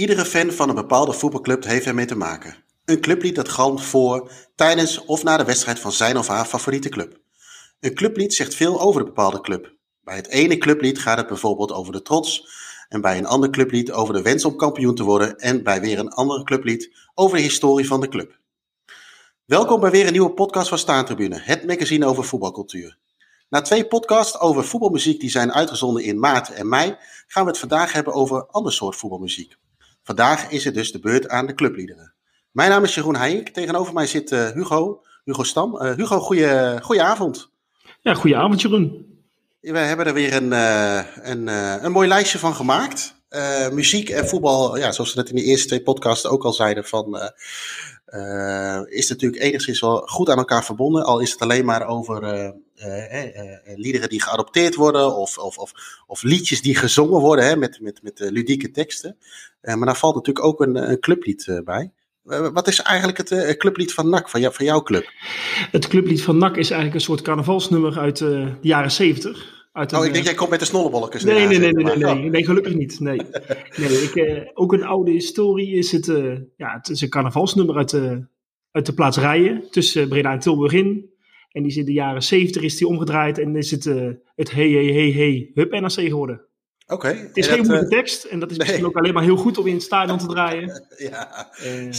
Iedere fan van een bepaalde voetbalclub heeft ermee te maken. Een clublied dat galmt voor, tijdens of na de wedstrijd van zijn of haar favoriete club. Een clublied zegt veel over een bepaalde club. Bij het ene clublied gaat het bijvoorbeeld over de trots, en bij een ander clublied over de wens om kampioen te worden, en bij weer een ander clublied over de historie van de club. Welkom bij weer een nieuwe podcast van Staantribune, het magazine over voetbalcultuur. Na twee podcasts over voetbalmuziek die zijn uitgezonden in maart en mei, gaan we het vandaag hebben over ander soort voetbalmuziek. Vandaag is het dus de beurt aan de clubliederen. Mijn naam is Jeroen Heijink. Tegenover mij zit uh, Hugo, Hugo Stam. Uh, Hugo, goeie, goeie avond. Ja, goeie avond Jeroen. We hebben er weer een, uh, een, een mooi lijstje van gemaakt. muziek en voetbal, ja, zoals we net in de eerste twee podcasts ook al zeiden, van, is natuurlijk enigszins wel goed aan elkaar verbonden. Al is het alleen maar over liederen die geadopteerd worden of, of, of, of, liedjes die gezongen worden hè, met, met, met ludieke teksten. maar daar valt natuurlijk ook een, een clublied bij. Wat is eigenlijk het clublied van NAC, van, jou, van jouw club? Het clublied van NAC is eigenlijk een soort carnavalsnummer uit de jaren zeventig. Uit oh, ik denk jij komt met de snollebolletjes. Nee, nee, nee, nee, nee, nee, nee, gelukkig niet. Nee. nee ik, ook een oude historie is het, uh, ja, het is een carnavalsnummer uit de, uit de plaats Rijen, tussen Breda en Tilburg in. En die is in de jaren zeventig is die omgedraaid en is het, het hey, hey, hey, hey, hup NAC geworden. Oké. Het is geen moeilijke tekst en dat is misschien ook alleen maar heel goed om in het stadion te draaien. ja. Uh,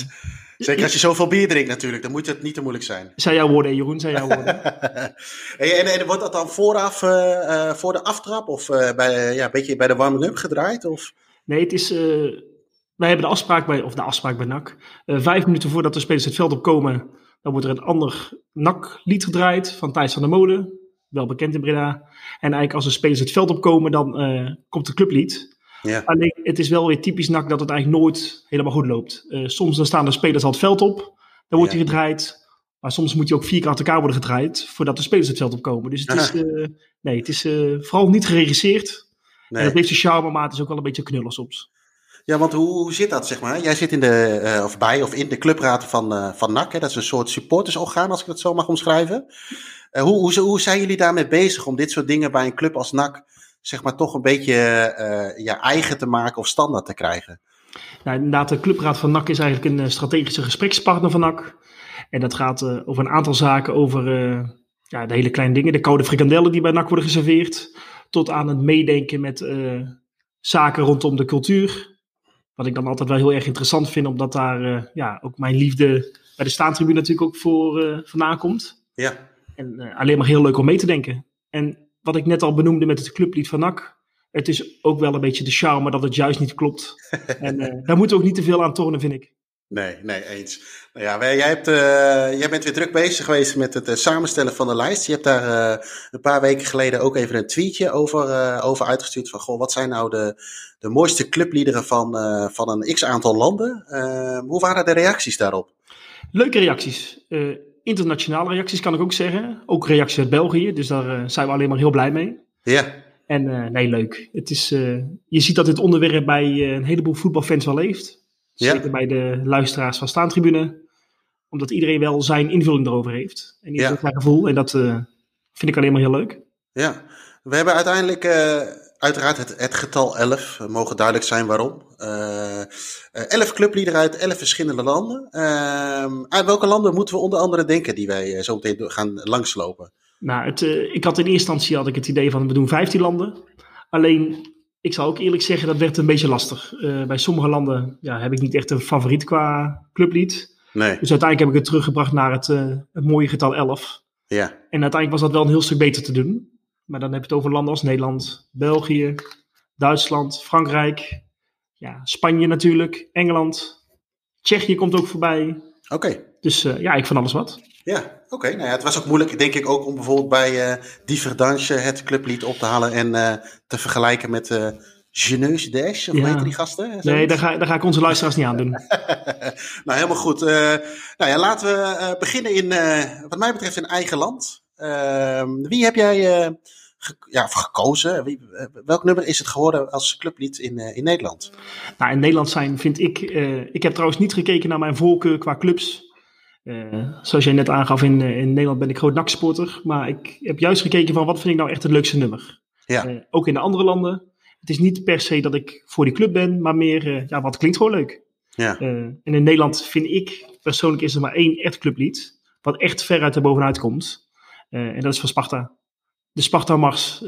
Zeker als je zoveel bier drinkt natuurlijk, dan moet het niet te moeilijk zijn. Zijn jouw woorden, Jeroen, zijn jouw woorden. en, en, wordt dat dan vooraf, uh, voor de aftrap of uh, bij, ja, een beetje bij de warming-up gedraaid? Of? Nee, het is... wij hebben de afspraak bij, of de afspraak bij NAC. vijf minuten voordat de spelers het veld opkomen, dan wordt er een ander NAC-lied gedraaid van Thijs van der Molen wel bekend in Breda. En eigenlijk als de spelers het veld opkomen, dan uh, komt de clublied. Ja. Alleen het is wel weer typisch NAC dat het eigenlijk nooit helemaal goed loopt. Uh, soms dan staan de spelers al het veld op, dan wordt hij gedraaid. Maar soms moet je ook vier keer achter elkaar worden gedraaid voordat de spelers het veld opkomen. Dus het is, uh, nee, het is vooral niet geregisseerd. Nee. En dat heeft de charme, maar het is ook wel een beetje knullig soms. Ja, want hoe, zit dat, zeg maar? Jij zit in de, uh, of bij of in de clubraad van, uh, van NAC. Hè? Dat is een soort supportersorgaan, als ik dat zo mag omschrijven. Uh, hoe, hoe, hoe zijn jullie daarmee bezig om dit soort dingen bij een club als NAC, zeg maar, toch een beetje ja, eigen te maken of standaard te krijgen? Nou, inderdaad, de clubraad van NAC is eigenlijk een strategische gesprekspartner van NAC. En dat gaat over een aantal zaken, over ja, de hele kleine dingen. De koude frikandellen die bij NAC worden geserveerd. Tot aan het meedenken met zaken rondom de cultuur. Wat ik dan altijd wel heel erg interessant vind, omdat daar uh, ja, ook mijn liefde bij de staantribune natuurlijk ook voor uh, vandaan komt. Ja. En uh, alleen maar heel leuk om mee te denken. En wat ik net al benoemde met het clublied van NAC. Het is ook wel een beetje de charme dat het juist niet klopt. en daar moeten we ook niet te veel aan tornen, vind ik. Nee, nee, eens. Nou ja, jij, hebt, uh, jij bent weer druk bezig geweest met het uh, samenstellen van de lijst. Je hebt daar uh, een paar weken geleden ook even een tweetje over, over uitgestuurd. Van, goh, wat zijn nou de, de mooiste clubliederen van, van een x-aantal landen? Ehm, hoe waren de reacties daarop? Leuke reacties. internationale reacties kan ik ook zeggen. Ook reacties uit België, dus daar zijn we alleen maar heel blij mee. Ja. En nee, leuk. Het is, je ziet dat dit onderwerp bij een heleboel voetbalfans wel leeft. Zeker bij de luisteraars van Staantribune. Omdat iedereen wel zijn invulling erover heeft. En iedereen ja. zijn gevoel. En dat uh, vind ik alleen maar heel leuk. Ja, we hebben uiteindelijk uh, uiteraard het, het, getal 11. We mogen duidelijk zijn waarom. Uh, 11 clubliederen uit 11 verschillende landen. Ehm, uit welke landen moeten we onder andere denken die wij zo meteen gaan langslopen? Nou, het, ik had in eerste instantie had ik het idee van we doen 15 landen. Alleen ik zal ook eerlijk zeggen, dat werd een beetje lastig. Uh, bij sommige landen ja, heb ik niet echt een favoriet qua clublied. Nee. Dus uiteindelijk heb ik het teruggebracht naar het, uh, het mooie getal 11. Ja. En uiteindelijk was dat wel een heel stuk beter te doen. Maar dan heb je het over landen als Nederland, België, Duitsland, Frankrijk, ja, Spanje natuurlijk, Engeland. Tsjechië komt ook voorbij. Oké. Dus uh, ja, ik van alles wat. Ja, oké. Nou ja, het was ook moeilijk, denk ik, ook om bijvoorbeeld bij uh, Die Verdansje het clublied op te halen en uh, te vergelijken met uh, Geneus Dash, of ja. heet die gasten? Nee, daar ga, daar ga ik onze luisteraars niet aan doen. nou, helemaal goed. nou ja, laten we beginnen in, wat mij betreft, in eigen land. Ehm, wie heb jij ge ja, gekozen? Wie, welk nummer is het geworden als clublied in, in Nederland? Nou, in Nederland zijn, vind ik, ik heb trouwens niet gekeken naar mijn voorkeur qua clubs. Uh, zoals jij net aangaf, in, in Nederland ben ik groot NAC-supporter. Maar ik heb juist gekeken van wat vind ik nou echt het leukste nummer. Ja. Uh, ook in de andere landen. Het is niet per se dat ik voor die club ben, maar meer, ja, wat klinkt gewoon leuk. Ja. en in Nederland vind ik, persoonlijk is er maar één echt clublied, wat echt ver uit de bovenuit komt. en dat is van Sparta de Sparta-mars.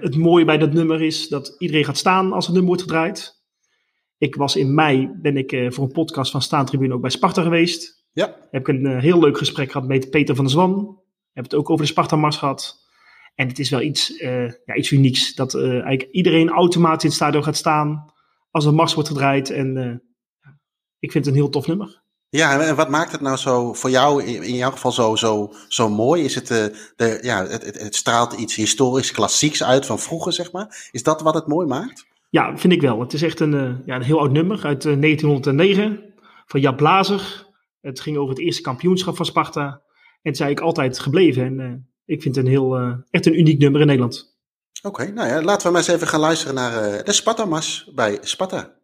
Het mooie bij dat nummer is dat iedereen gaat staan als het nummer wordt gedraaid. Ik was in mei, ben ik voor een podcast van Staantribune ook bij Sparta geweest. Ja. Heb ik een uh, heel leuk gesprek gehad met Peter van der Zwan. Heb het ook over de Sparta-mars gehad. En het is wel iets, uh, ja, iets unieks. Dat eigenlijk iedereen automatisch in het stadion gaat staan als een mars wordt gedraaid. En ik vind het een heel tof nummer. Ja, en wat maakt het nou zo voor jou, in jouw geval, zo, zo, zo mooi? Is het, de, de, ja, het, het, het straalt iets historisch klassieks uit van vroeger, zeg maar? Is dat wat het mooi maakt? Ja, vind ik wel. Het is echt een, ja, een heel oud nummer uit uh, 1909 van Jap Blazer. Het ging over het eerste kampioenschap van Sparta. En het is eigenlijk altijd gebleven. En uh, ik vind het een heel, echt een uniek nummer in Nederland. Oké, nou ja, laten we maar eens even gaan luisteren naar de Sparta-mas bij Sparta.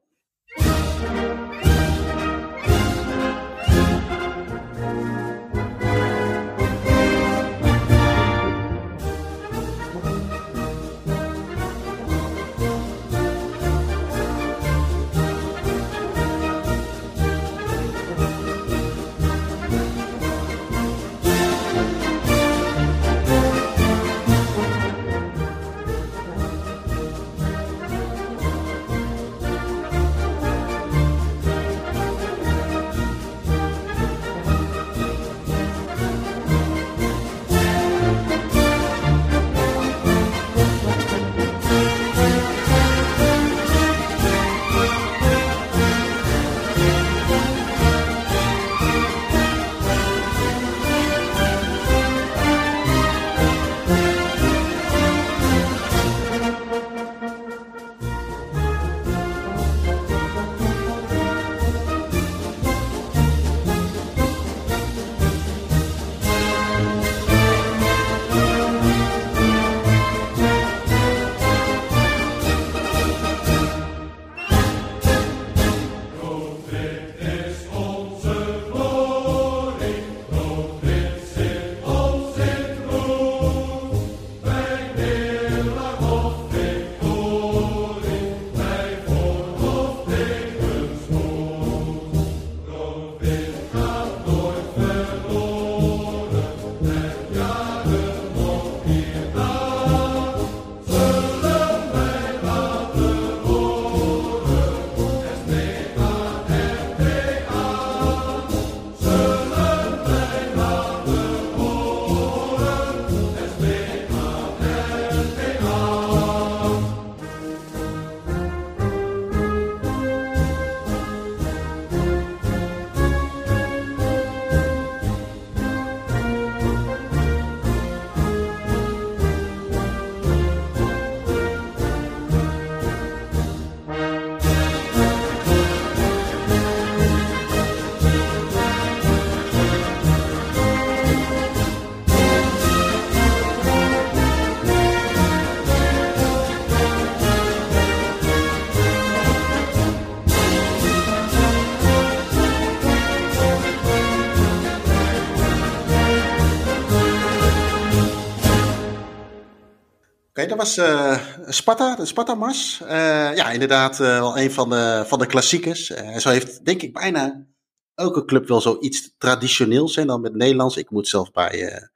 Dat was uh, Sparta, de Sparta-mars. Uh, ja, inderdaad uh, wel een van de, van de klassiekers. zo heeft, denk ik, bijna elke club wel zoiets traditioneels. En dan met Nederlands. Ik moet zelf bij,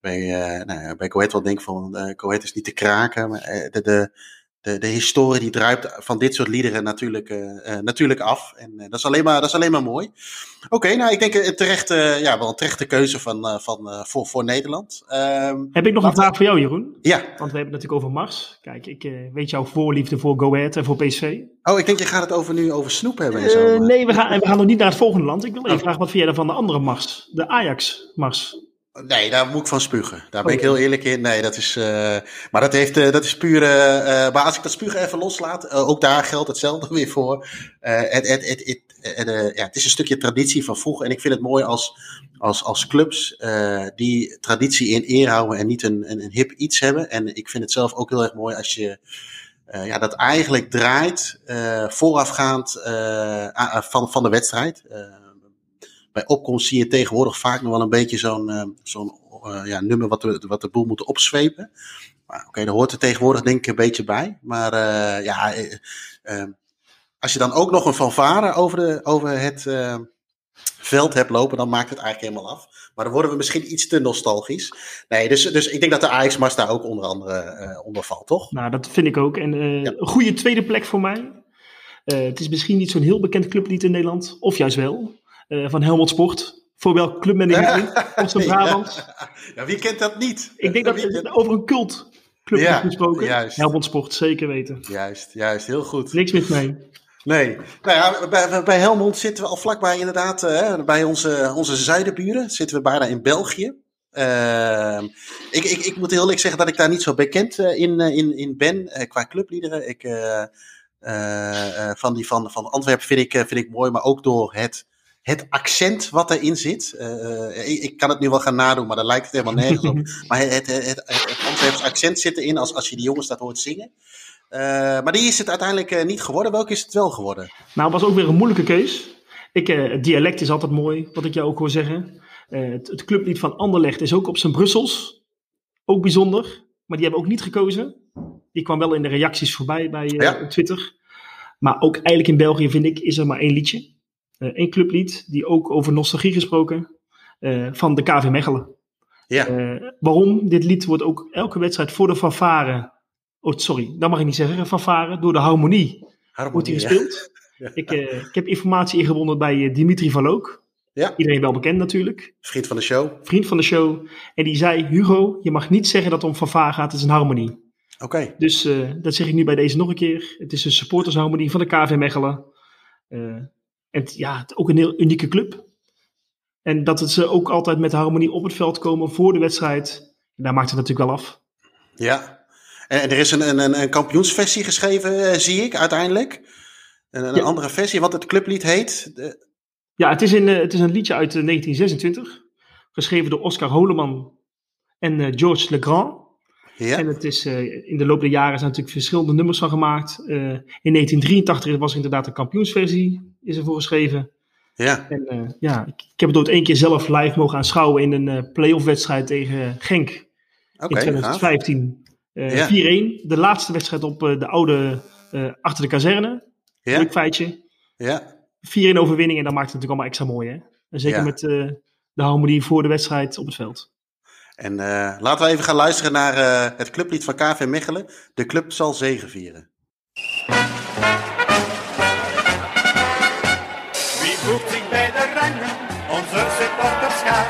bij, nou, bij Coët wel denken van, Coët is niet te kraken. Maar de, de, de, de historie die druipt van dit soort liederen natuurlijk, uh, natuurlijk af. En uh, dat, is alleen maar, dat is alleen maar mooi. Oké, okay, nou ik denk een terechte, ja, wel een terechte keuze van, van, voor, voor Nederland. Um, Heb ik nog een vraag voor jou, Jeroen? Ja. Want we hebben het natuurlijk over Mars. Kijk, ik weet jouw voorliefde voor Go Ahead en voor PSV. Oh, ik denk je gaat het over nu over snoep hebben en zo. nee, we gaan, we gaan nog niet naar het volgende land. Ik wil even oh. vragen, wat vind jij dan van de andere Mars? De Ajax-Mars. Nee, daar moet ik van spugen. Daar ben ik heel eerlijk in. Nee, dat is. Uh, maar dat, heeft, uh, dat is puur. Uh, maar als ik dat spugen even loslaat, ook daar geldt hetzelfde weer voor. Het, het, het, het, ja, het is een stukje traditie van vroeger. En ik vind het mooi als, als, als clubs die traditie in eer houden en niet een, een, een, hip iets hebben. En ik vind het zelf ook heel erg mooi als je. ja, dat eigenlijk draait voorafgaand van, van de wedstrijd bij opkomst zie je tegenwoordig vaak nog wel een beetje zo'n zo'n uh, ja, nummer wat de, wat de boel moet opzwepen. Maar oké, daar hoort er tegenwoordig denk ik een beetje bij. Maar eh, ja, eh, eh, als je dan ook nog een fanfare over, de, over het eh, veld hebt lopen, dan maakt het eigenlijk helemaal af. Maar dan worden we misschien iets te nostalgisch. Nee, dus, dus ik denk dat de Ajax-mars daar ook onder andere eh, onder valt, toch? Nou, dat vind ik ook. En eh, Ja. een goede tweede plek voor mij. Eh, het is misschien niet zo'n heel bekend clublied in Nederland, of juist wel. Eh, van Helmond Sport. Voor welk club ben ik in? Oost-Brabant. Ja, wie kent dat niet? Ik denk dat het over een cultclub Ja, wordt gesproken. juist. Helmond Sport, zeker weten. Juist, juist, heel goed. Niks mis mee. Nee, nou ja, bij, bij Helmond zitten we al vlakbij inderdaad, eh, bij onze, onze zuidenburen, zitten we bijna in België. Ehm, ik, ik, ik moet heel eerlijk zeggen dat ik daar niet zo bekend eh, in, in, in ben qua clubliederen. Ik, van die van, van Antwerpen vind ik, vind ik mooi, maar ook door het, het accent wat erin zit. Eh, ik, ik kan het nu wel gaan nadoen, maar daar lijkt het helemaal nergens op. Maar het, het, het, het, het Antwerps accent zit erin als, als je die jongens dat hoort zingen. Eh, maar die is het uiteindelijk niet geworden. Welke is het wel geworden? Nou, was ook weer een moeilijke keus. Ik, eh, het dialect is altijd mooi, wat ik jou ook hoor zeggen. Het, het clublied van Anderlecht is ook op zijn Brussels. Ook bijzonder. Maar die hebben ook niet gekozen. Die kwam wel in de reacties voorbij bij Ja. Twitter. Maar ook eigenlijk in België, vind ik, is er maar één liedje. Eén clublied, die ook over nostalgie gesproken. eh, van de KV Mechelen. Ja, Eh, waarom? Dit lied wordt ook elke wedstrijd voor de fanfare. Oh, sorry, dat mag ik niet zeggen. Fanfare, door de harmonie wordt die Harmonie, gespeeld. Ik, eh, ik heb informatie ingewonnen bij eh, Dimitri van Look. Ja. Iedereen wel bekend natuurlijk. Vriend van de show. Vriend van de show. En die zei, Hugo, je mag niet zeggen dat het om fanfare gaat. Het is een harmonie. Oké. Dus eh, dat zeg ik nu bij deze nog een keer. Het is een supportersharmonie van de KV Mechelen. Eh, en het- ja, het, ook een heel unieke club. En dat het ze ook altijd met harmonie op het veld komen voor de wedstrijd. Daar maakt het natuurlijk wel af. Ja. En, er is een, een, een, kampioensversie geschreven, eh, zie ik uiteindelijk. Een, een Ja. andere versie, wat het clublied heet. De- Ja, het is, een, eh, het is een liedje uit eh, 1926. Geschreven door Oscar Holeman en Georges Legrand. Ja. En het is, eh, in de loop der jaren zijn natuurlijk verschillende nummers van gemaakt. Eh, in 1983 was er inderdaad een kampioensversie is ervoor geschreven. ja. En eh, ja, ik, ik heb het ooit één keer zelf live mogen aanschouwen in een play-off wedstrijd tegen Genk in gaaf. 2015. Eh, Ja. 4-1. De laatste wedstrijd op de oude, achter de kazerne. Ja, Leuk feitje. 4-1 ja. overwinning en dat maakt het natuurlijk allemaal extra mooi. Hè? En zeker Ja. met de harmonie voor de wedstrijd op het veld. En eh, laten we even gaan luisteren naar eh, het clublied van KV Mechelen. De club zal zegevieren. Wie voegt zich bij de rangen, onze supporterschaar?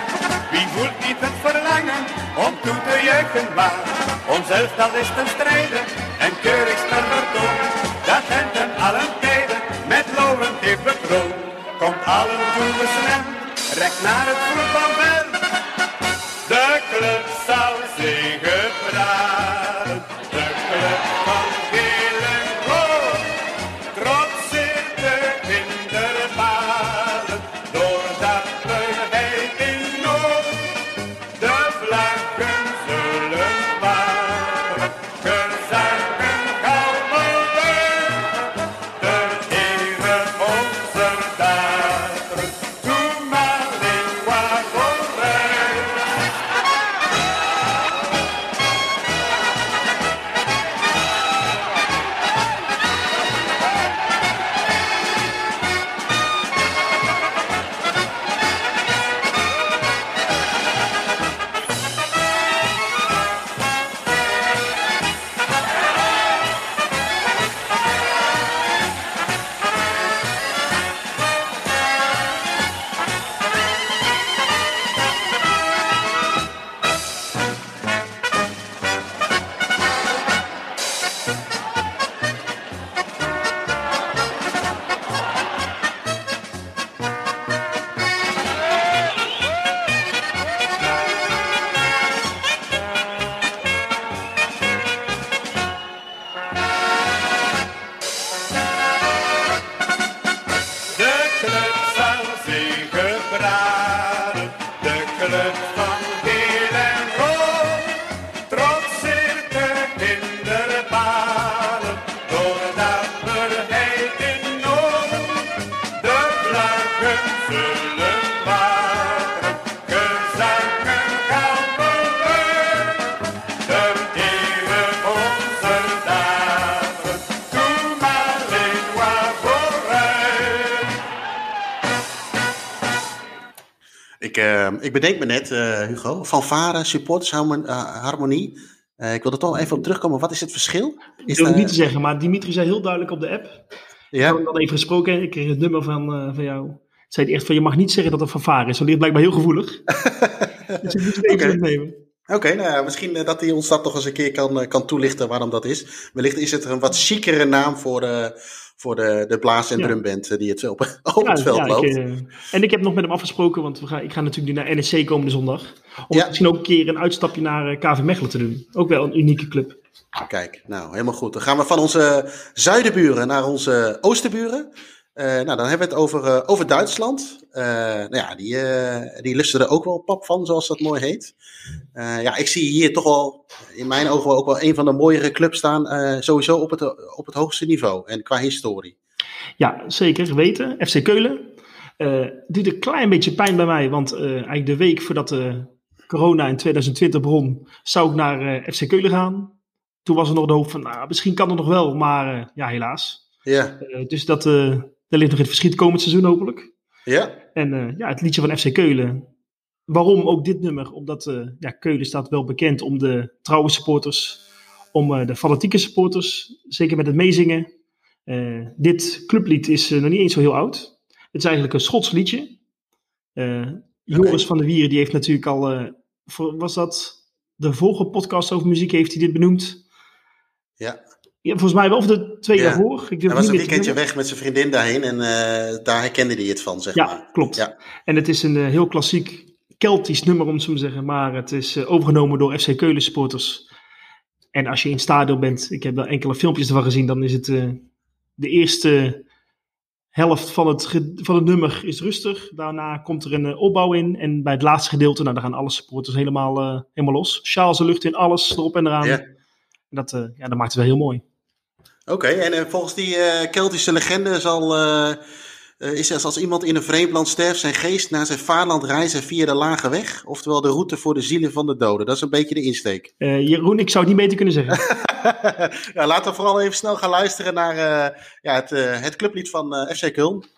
Wie voelt niet het verlangen om toe te juichen waar? Ons elftal is ten strijde en keurig spel vertoond. Dat Gent en allen tijden met Laurent heeft bekroond. Komt allen toe snel, recht naar het voetbalveld. De ik bedenk me net, eh, Hugo, fanfare, supporters, eh, harmonie. Eh, ik wil er toch even op terugkomen. Wat is het verschil? Ik Is wil het daar- niet te zeggen, maar Dimitri zei heel duidelijk op de app. Ik ja? had hem dan even gesproken. Ik kreeg het nummer van, van jou. Zei hij echt van, je mag niet zeggen dat het fanfare is. Dat ligt blijkbaar heel gevoelig. dus ik moet het even Oké. opnemen. Oké, nou ja, misschien dat hij ons dat nog eens een keer kan, kan toelichten waarom dat is. Wellicht is het een wat chicere naam voor voor de, de blaas- en Ja. drumband eh, die het op, op Ja, het veld ja, ik, loopt. eh, en ik heb nog met hem afgesproken, want we gaan, ik ga natuurlijk nu naar NEC komende zondag. Om misschien ook een keer een uitstapje naar eh, KV Mechelen te doen. Ook wel een unieke club. Kijk, nou helemaal goed. Dan gaan we van onze zuidenburen naar onze oosterburen. Eh, nou, dan hebben we het over, eh, over Duitsland. Eh, nou ja, die, die lusten er ook wel pap van, zoals dat mooi heet. Ja, ik zie hier toch wel, in mijn ogen ook wel een van de mooiere clubs staan. sowieso op het, op het hoogste niveau en qua historie. Ja, zeker weten. FC Keulen. Doet een klein beetje pijn bij mij, want eigenlijk de week voordat de corona in 2020 begon, zou ik naar FC Keulen gaan. Toen was er nog de hoop van, nou, misschien kan het nog wel, maar ja, helaas. Ja, dus dat, daar ligt nog in het verschiet komend seizoen hopelijk. ja, En eh, ja, het liedje van FC Keulen. Waarom ook dit nummer? Omdat eh, ja, Keulen staat wel bekend om de trouwe supporters, om eh, de fanatieke supporters, zeker met het meezingen. Dit clublied is nog niet eens zo heel oud. Het is eigenlijk een Schots liedje. Joris van der Wieren die heeft natuurlijk al, voor- was dat de vorige podcast over muziek, heeft hij dit benoemd. ja. Ja, volgens mij wel, of de twee daarvoor. Ik Hij was een weekendje weg met zijn vriendin daarheen en eh, daar herkende hij het van, zeg Ja, maar. klopt. Ja. En het is een eh, heel klassiek Keltisch nummer, om het zo te zeggen. Maar het is eh, overgenomen door FC Keulen supporters. En als je in het stadion bent, ik heb wel enkele filmpjes ervan gezien, dan is het de eerste helft van het, van het nummer is rustig. Daarna komt er een opbouw in. En bij het laatste gedeelte, nou, dan gaan alle supporters helemaal, helemaal los. Sjaals de lucht in, alles erop en eraan. Ja. En dat, ja, dat maakt het wel heel mooi. Oké, en eh, volgens die eh, Keltische legende zal, eh, is er als iemand in een vreemd land sterft zijn geest naar zijn vaderland reizen via de lage weg, oftewel de route voor de zielen van de doden. Dat is een beetje de insteek. Jeroen, ik zou het niet beter kunnen zeggen. ja, laten we vooral even snel gaan luisteren naar ja, het, het clublied van FC Köln.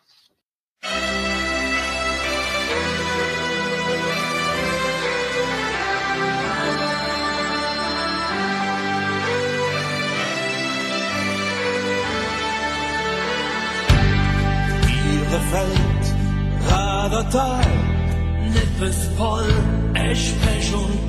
Feld, Radertal, Nippespol, Eschpech und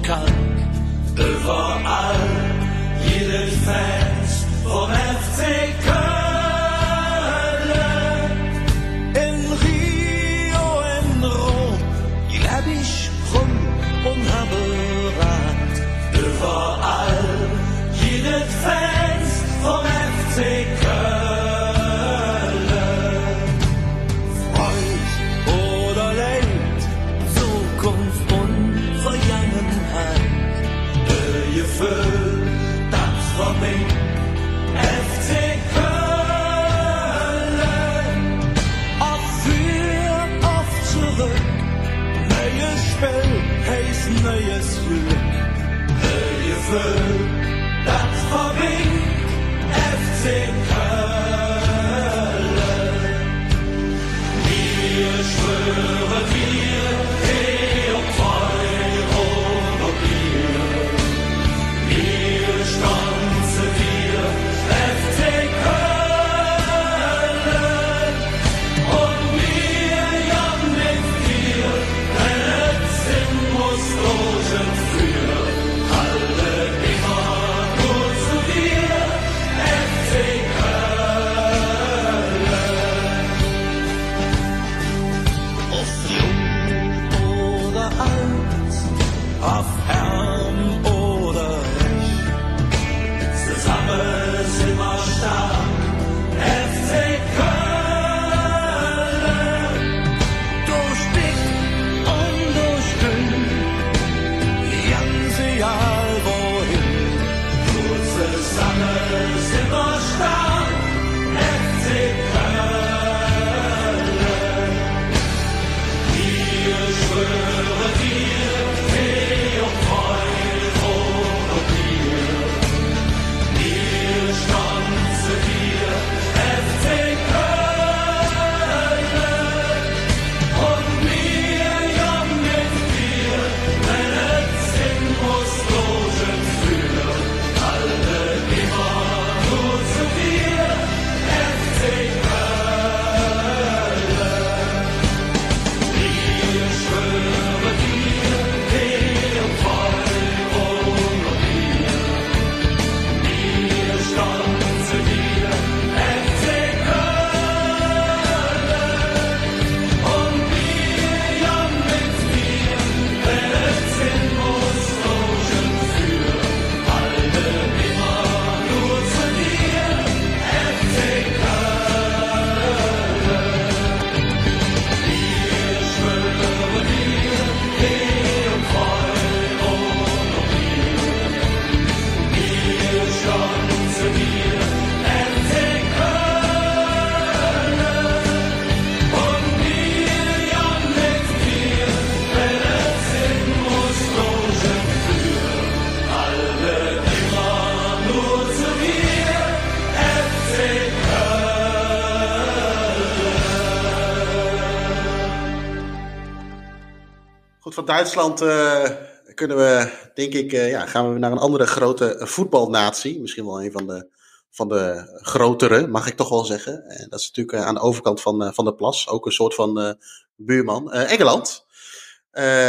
van Duitsland uh, kunnen we, denk ik, uh, ja, gaan we naar een andere grote voetbalnatie. Misschien wel een van de, van de grotere, mag ik toch wel zeggen. En dat is natuurlijk uh, aan de overkant van, van de plas. Ook een soort van buurman. Engeland.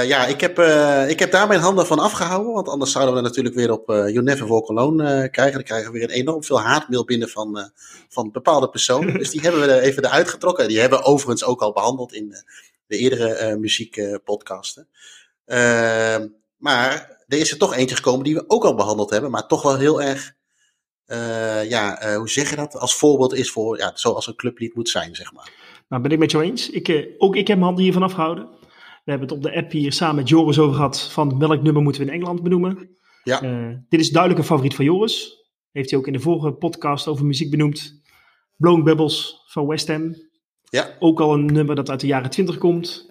ja, ik heb, ik heb daar mijn handen van afgehouden. Want anders zouden we natuurlijk weer op uh, You Never Walk Alone krijgen. Dan krijgen we weer een enorm veel haatmail binnen van, van bepaalde personen. dus die hebben we er even eruit getrokken. Die hebben we overigens ook al behandeld in de eerdere uh, muziekpodcasten. Uh, maar er is er toch eentje gekomen die we ook al behandeld hebben, maar toch wel heel erg, uh, ja, hoe zeg je dat? Als voorbeeld is voor, ja, zoals een clublied moet zijn, zeg maar. Nou, ben ik met jou eens. Ik, ook ik heb mijn handen hiervan afgehouden. We hebben het op de app hier samen met Joris over gehad van welk nummer moeten we in Engeland benoemen. Ja. dit is duidelijk een favoriet van Joris. Heeft hij ook in de vorige podcast over muziek benoemd. Blowing Bubbles van West Ham. Ja. Ook al een nummer dat uit de jaren 20 komt.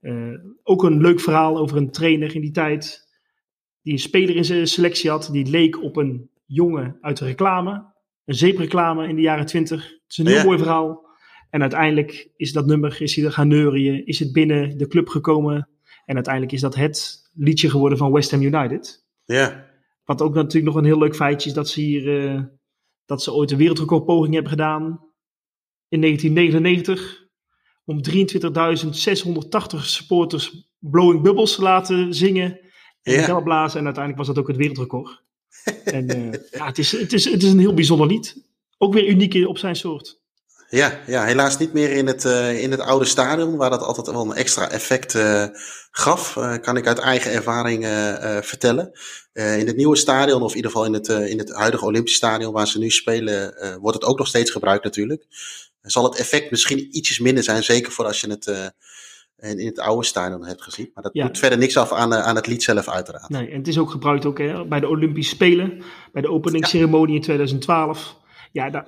Uh, ook een leuk verhaal over een trainer in die tijd. Die een speler in zijn selectie had. Die leek op een jongen uit de reclame. Een zeepreclame in de jaren 20. Het is een heel Ja. mooi verhaal. En uiteindelijk is dat nummer, is hij er gaan neurien. Is het binnen de club gekomen. En uiteindelijk is dat het liedje geworden van West Ham United. Ja. Wat ook natuurlijk nog een heel leuk feitje is dat ze hier. eh, dat ze ooit een wereldrecordpoging hebben gedaan. In 1999. Om 23.680 supporters Blowing Bubbles te laten zingen. En Ja. blazen. En uiteindelijk was dat ook het wereldrecord. en eh, ja, het is, het, is, het is een heel bijzonder lied. Ook weer uniek op zijn soort. Ja, ja, helaas niet meer in het, eh, in het oude stadion, waar dat altijd wel een extra effect eh, gaf. Kan ik uit eigen ervaring vertellen. In het nieuwe stadion, of in ieder geval in het, in het huidige Olympisch stadion waar ze nu spelen, wordt het ook nog steeds gebruikt natuurlijk. Zal het effect misschien ietsjes minder zijn, zeker voor als je het eh, in in het oude stadion hebt gezien. Maar dat Ja. doet verder niks af aan, eh, aan het lied zelf uiteraard. Nee, en het is ook gebruikt ook, hè, bij de Olympische Spelen. Bij de openingsceremonie in 2012. Ja, daar,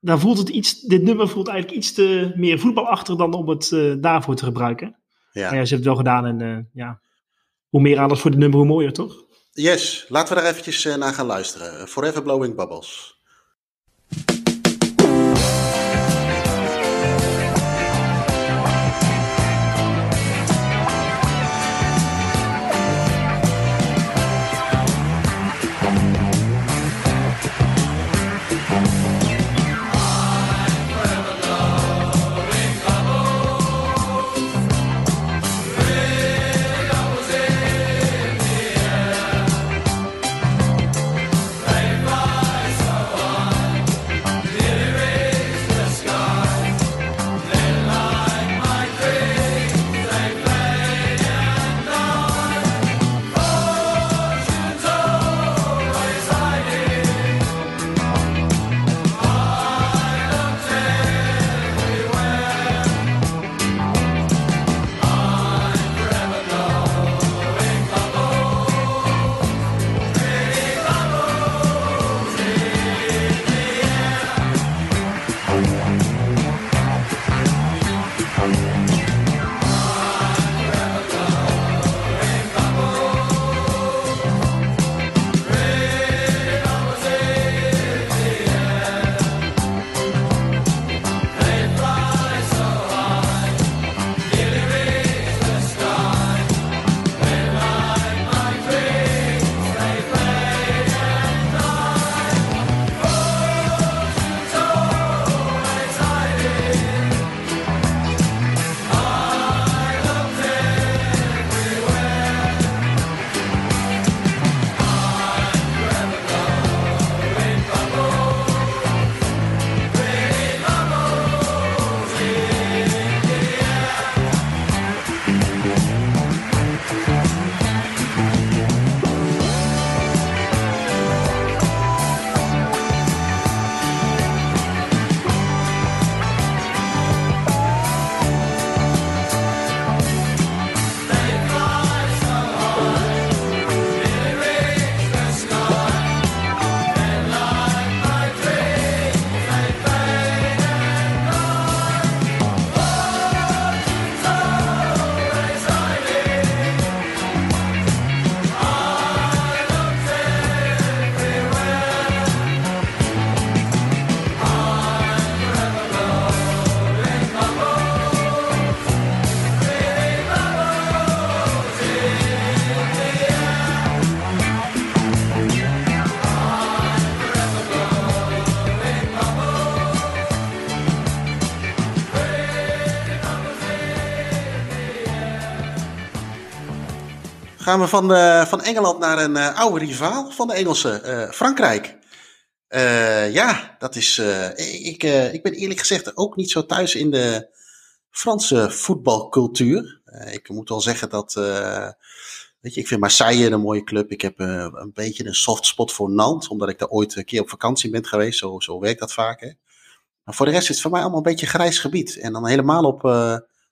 daar voelt het iets. Dit nummer voelt eigenlijk iets te meer voetbalachtig dan om het eh, daarvoor te gebruiken. Ja. Maar ja, ze hebben het wel gedaan. En ja, hoe meer aandacht voor dit nummer, hoe mooier, toch? Yes, laten we daar eventjes naar gaan luisteren. Forever Blowing Bubbles. We van, eh, van Engeland naar een eh, oude rivaal van de Engelsen, eh, Frankrijk. Ja, dat is. ik, ik ben eerlijk gezegd ook niet zo thuis in de Franse voetbalcultuur. Ik moet wel zeggen dat. weet je, ik vind Marseille een mooie club. Ik heb een beetje een soft spot voor Nantes, omdat ik daar ooit een keer op vakantie ben geweest. Zo, zo werkt dat vaak. Hè. Maar voor de rest is het voor mij allemaal een beetje grijs gebied. En dan helemaal op,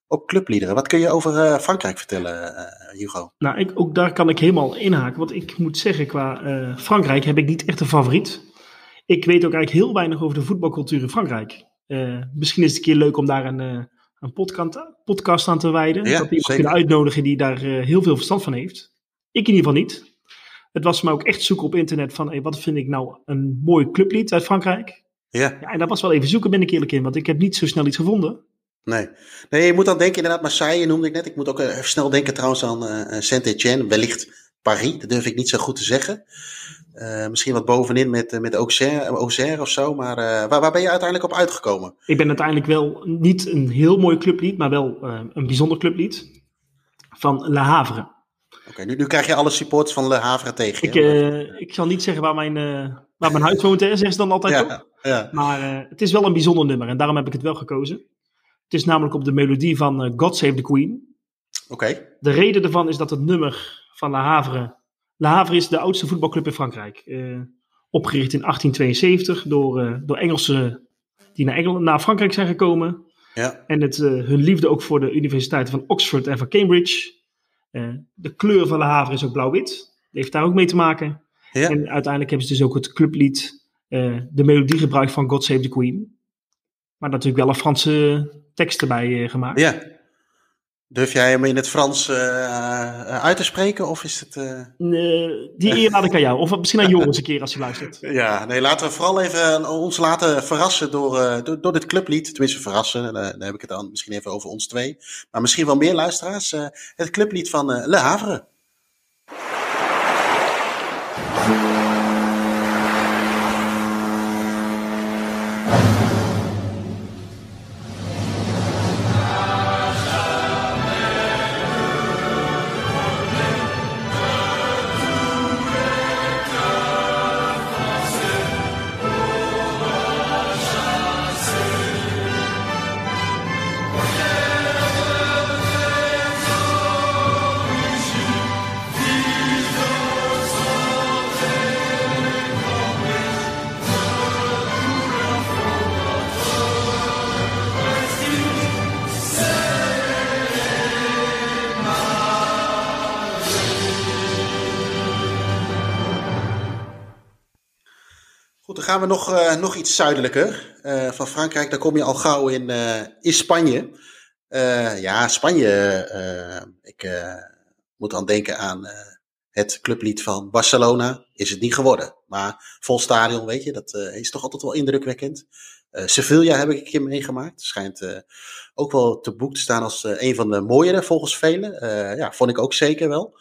op clubliederen. Wat kun je over eh, Frankrijk vertellen, eh, Hugo? Nou, ik, ook daar kan ik helemaal inhaken. Want ik moet zeggen, qua eh, Frankrijk heb ik niet echt een favoriet. Ik weet ook eigenlijk heel weinig over de voetbalcultuur in Frankrijk. Misschien is het een keer leuk om daar een, een podcast, podcast aan te wijden. Ja, dat iemand kunnen uitnodigen die daar heel veel verstand van heeft. Ik in ieder geval niet. Het was me ook echt zoeken op internet van hey, wat vind ik nou een mooi clublied uit Frankrijk. Ja, Ja, en dat was wel even zoeken, ben ik eerlijk in. Want ik heb niet zo snel iets gevonden. Nee. Nee, je moet dan denken, inderdaad, Marseille noemde ik net. Ik moet ook eh, even snel denken trouwens aan eh, Saint-Etienne, wellicht Paris. Dat durf ik niet zo goed te zeggen. Eh, misschien wat bovenin met, met Auxerre, Auxerre of zo. Maar waar, waar ben je uiteindelijk op uitgekomen? Ik ben uiteindelijk wel niet een heel mooi clublied, maar wel een bijzonder clublied. Van Le Havre. Oké, nu, nu krijg je alle supports van Le Havre tegen Ik, ik zal niet zeggen waar mijn, eh, waar mijn huis woont, hè, zeggen ze dan altijd ja, ja. Maar het is wel een bijzonder nummer en daarom heb ik het wel gekozen. Het is namelijk op de melodie van eh, God Save the Queen. Oké, De reden daarvan is dat het nummer van Le Havre... Le Havre is de oudste voetbalclub in Frankrijk. eh, opgericht in 1872 door, eh, door Engelsen die naar, Engeland, naar Frankrijk zijn gekomen. ja. En het, hun liefde ook voor de universiteiten van Oxford en van Cambridge. De kleur van Le Havre is ook blauw-wit. Dat heeft daar ook mee te maken. Ja. En uiteindelijk hebben ze dus ook het clublied, de melodie gebruikt van God Save the Queen. Maar natuurlijk wel een Franse tekst erbij eh, gemaakt. ja. Durf jij hem in het Frans eh, eh, uit te spreken? Of is het... Eh, die eer laat ik aan jou. Of misschien aan Joris een keer als je luistert. Ja, nee, laten we vooral even ons laten verrassen door, door, door dit clublied. Tenminste, verrassen. dan heb ik het dan misschien even over ons twee. Maar misschien wel meer luisteraars. het clublied van Le Havre. Gaan we nog, eh, nog iets zuidelijker. eh, van Frankrijk, dan kom je al gauw in, in Spanje. Ja, Spanje. ik moet dan denken aan het clublied van Barcelona. Is het niet geworden. Maar vol stadion, weet je, dat is toch altijd wel indrukwekkend. Sevilla heb ik een keer meegemaakt. Schijnt ook wel te boek te staan als een van de mooiere volgens velen. Ja, vond ik ook zeker wel.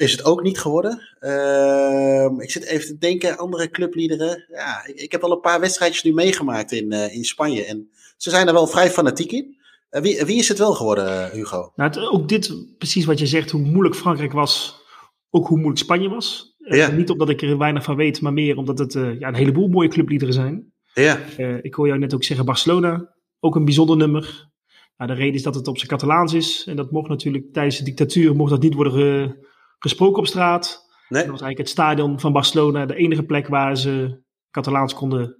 Is het ook niet geworden. Ehm, ik zit even te denken, andere clubliederen. Ja, ik, ik heb al een paar wedstrijdjes nu meegemaakt in, eh, in Spanje. En ze zijn er wel vrij fanatiek in. Eh, wie, wie is het wel geworden, eh, Hugo? Nou, het, ook dit, precies wat je zegt, hoe moeilijk Frankrijk was, ook hoe moeilijk Spanje was. Ja. niet omdat ik er weinig van weet, maar meer omdat het ja, een heleboel mooie clubliederen zijn. Ja, ik hoor jou net ook zeggen Barcelona, ook een bijzonder nummer. Nou, de reden is dat het op zijn Catalaans is. En dat mocht natuurlijk tijdens de dictatuur mocht dat niet worden gesproken op straat. nee. Dat was eigenlijk het stadion van Barcelona de enige plek waar ze Catalaans konden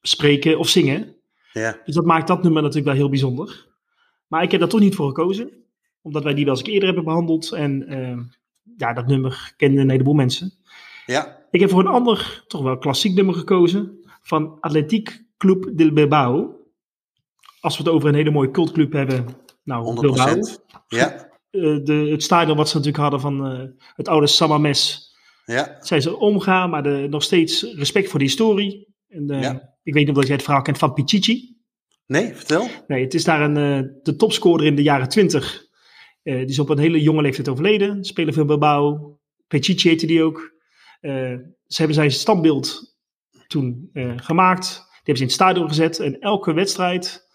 spreken of zingen. Ja, Dus dat maakt dat nummer natuurlijk wel heel bijzonder. Maar ik heb daar toch niet voor gekozen. Omdat wij die wel eens eerder hebben behandeld. En eh, ja, dat nummer kenden een heleboel mensen. ja, Ik heb voor een ander, toch wel klassiek nummer gekozen. Van Atletiek Club del Bilbao. Als we het over een hele mooie cultclub hebben. Nou, 100%. Bilbao. Ja, de, het stadion wat ze natuurlijk hadden van eh, het oude Samames. ja, Zijn ze omgaan, maar de, nog steeds respect voor de historie. En, eh, Ja. Ik weet niet of jij het verhaal kent van Pichichi. nee, vertel. Nee, het is daar een, eh, de topscorer in de jaren 20. Eh, die is op een hele jonge leeftijd overleden. Speler veel Bilbao. Pichichi heette die ook. Eh, ze hebben zijn standbeeld toen eh, gemaakt. Die hebben ze in het stadion gezet. En elke wedstrijd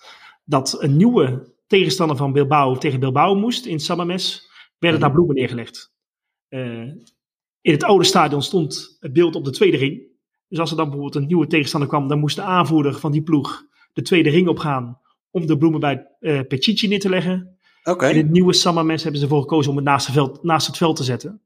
dat een nieuwe tegenstander van Bilbao tegen Bilbao moest in Samames, werden daar bloemen neergelegd. eh, in het oude stadion stond het beeld op de tweede ring. Dus als er dan bijvoorbeeld een nieuwe tegenstander kwam, dan moest de aanvoerder van die ploeg de tweede ring opgaan om de bloemen bij Pecici neer te leggen. Oké, In het nieuwe Samames hebben ze ervoor gekozen om het naast, het veld, naast het veld te zetten.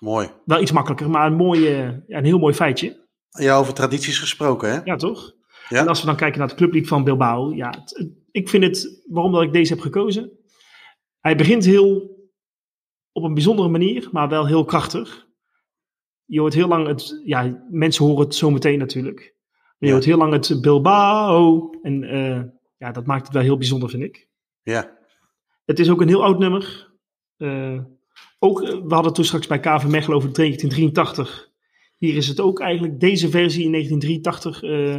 mooi. Wel iets makkelijker, maar een, mooi, ja, een heel mooi feitje. Ja, over tradities gesproken, hè? Ja, toch? Ja. En als we dan kijken naar het clublied van Bilbao. Ja, het- ik vind het, waarom dat ik deze heb gekozen. Hij begint heel op een bijzondere manier, maar wel heel krachtig. Je hoort heel lang het, ja, mensen horen het zo meteen natuurlijk. Maar je Ja. hoort heel lang het Bilbao. En eh, ja, dat maakt het wel heel bijzonder, vind ik. Ja, Het is ook een heel oud nummer. Eh, ook, eh, we hadden toen straks bij KV Mechelen over 1983. Hier is het ook eigenlijk deze versie in 1983 eh,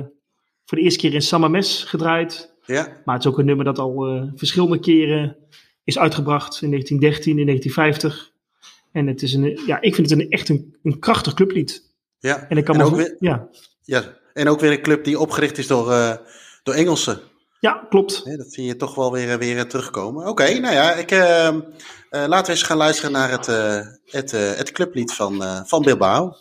voor de eerste keer in Samames gedraaid. Ja, Maar het is ook een nummer dat al eh, verschillende keren is uitgebracht. In 1913, in 1950. En het is een, ja, ik vind het een, echt een, een krachtig clublied. ja. En ik kan En ook weer- ja. ja. En ook weer een club die opgericht is door, eh, door Engelsen. ja, klopt. Hè, dat zie je toch wel weer, weer terugkomen. Oké, nou ja, ik, eh, eh, laten we eens gaan luisteren naar het, eh, het, eh, het clublied van, eh, van Bilbao.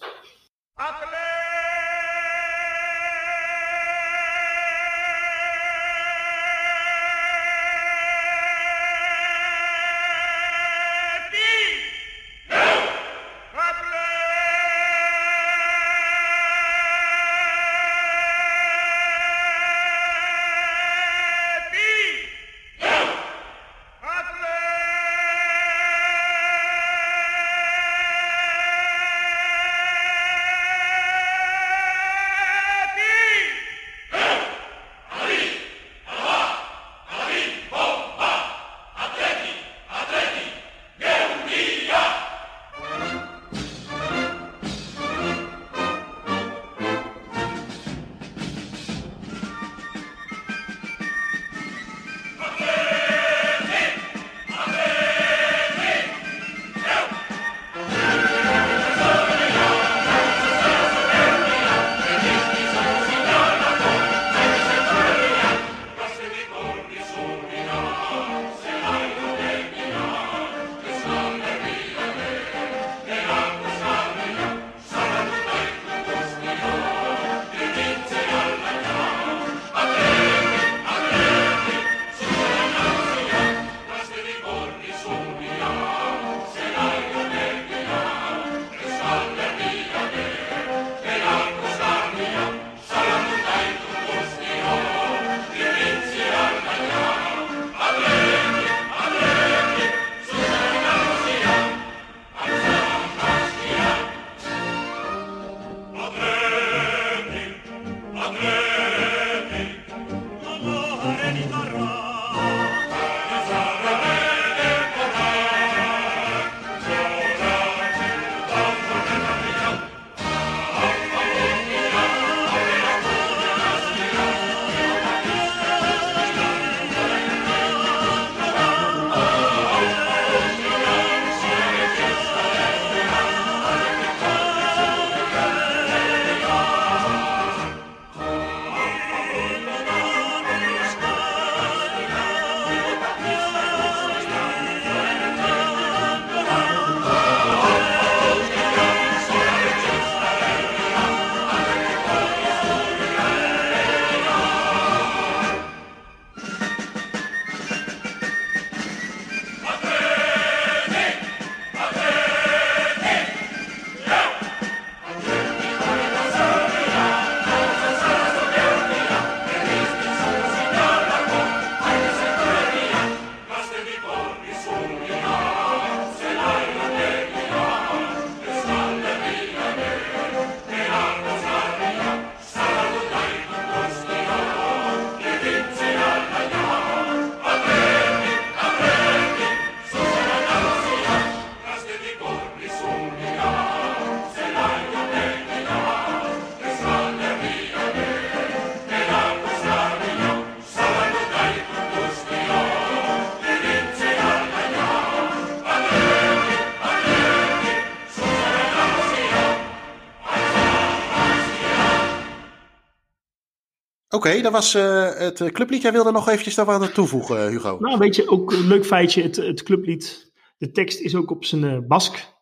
Oké, dat was eh, het eh, clublied. Jij wilde nog eventjes daar wat aan toevoegen, Hugo. Nou, weet je, ook een leuk feitje. Het, het clublied, de tekst is ook op zijn eh, Bask.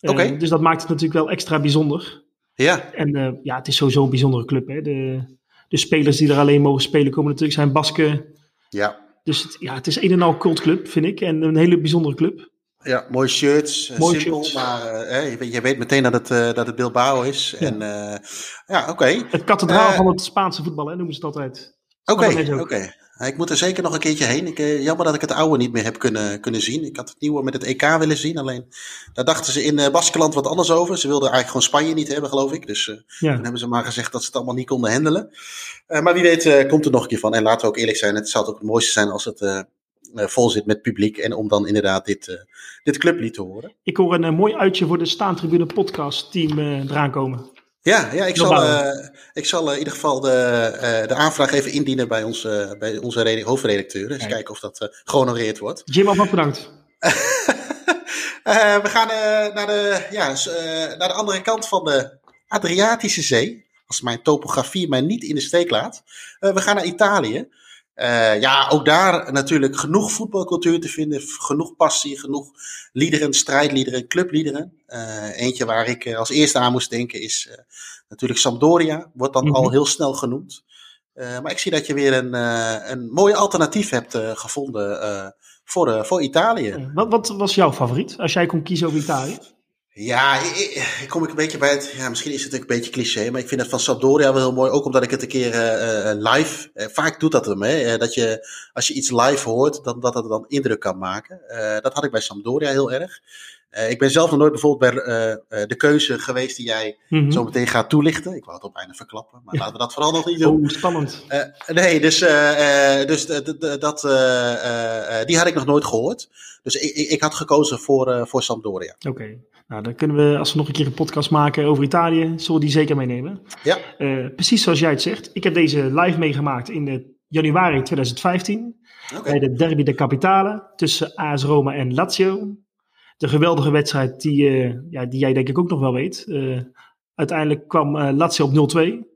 Eh, Oké. Dus dat maakt het natuurlijk wel extra bijzonder. Ja, En eh, ja, het is sowieso een bijzondere club. Hè? De, de spelers die er alleen mogen spelen komen natuurlijk zijn Basken. ja. Dus het, ja, het is een en al cultclub, vind ik. En een hele bijzondere club. Ja, mooie shirts. eh, Mooie simpel, shirts. maar eh, je, weet, je weet meteen dat het, eh, dat het Bilbao is. Ja. En ja, oké. Het kathedraal van het Spaanse voetbal, hè, noemen ze het altijd. Oké, ook. oké. Ik moet er zeker nog een keertje heen. Ik, eh, jammer dat ik het oude niet meer heb kunnen, kunnen zien. Ik had het nieuwe met het EK willen zien. Alleen daar dachten ze in eh Baskeland wat anders over. Ze wilden eigenlijk gewoon Spanje niet hebben, geloof ik. Dus Ja. toen hebben ze maar gezegd dat ze het allemaal niet konden handelen. Maar wie weet komt er nog een keer van. En laten we ook eerlijk zijn, het zou het ook het mooiste zijn als het vol zit met publiek. En om dan inderdaad dit, eh, dit clublied te horen. Ik hoor een eh, mooi uitje voor de Staantribune podcast team eh, eraan komen. Ja, ja ik, zal, eh, ik zal eh, in ieder geval de, eh, de aanvraag even indienen bij, ons, eh, bij onze hoofdredacteur. Eens Kijk. kijken of dat eh, gehonoreerd wordt. Jim, alvast bedankt. Eh, we gaan eh, naar, de, ja, eh, naar de andere kant van de Adriatische Zee. Als mijn topografie mij niet in de steek laat. Eh, we gaan naar Italië. Eh, ja, ook daar natuurlijk genoeg voetbalcultuur te vinden. Genoeg passie, genoeg liederen, strijdliederen, clubliederen. Eh, eentje waar ik eh, als eerste aan moest denken is natuurlijk Sampdoria. Wordt dan Mhm. al heel snel genoemd. Maar ik zie dat je weer een, een mooi alternatief hebt gevonden voor, voor Italië. Wat, wat was jouw favoriet als jij kon kiezen over Italië? Ja, ik, kom ik een beetje bij het. Ja, misschien is het een beetje cliché, maar ik vind het van Sampdoria wel heel mooi. Ook omdat ik het een keer eh, eh, live. eh, vaak doet dat hem, hè? dat je als je iets live hoort, dan, dat het dan indruk kan maken. Dat had ik bij Sampdoria heel erg. Eh, ik ben zelf nog nooit bijvoorbeeld bij eh, eh, de keuze geweest die jij Mhm. zo meteen gaat toelichten. Ik wou het op bijna verklappen, maar laten we dat vooral nog niet doen. Oh, spannend. Nee, dus, dus dat, die had ik nog nooit gehoord. Dus ik, ik, had gekozen voor, voor Sampdoria. Oké. Nou, dan kunnen we, als we nog een keer een podcast maken over Italië, zullen we die zeker meenemen. Ja, precies zoals jij het zegt. Ik heb deze live meegemaakt in januari 2015. oké. Bij de Derby de Capitale tussen AS Roma en Lazio. De geweldige wedstrijd die, eh, ja, die jij denk ik ook nog wel weet. Eh, uiteindelijk kwam eh, Lazio op 0-2.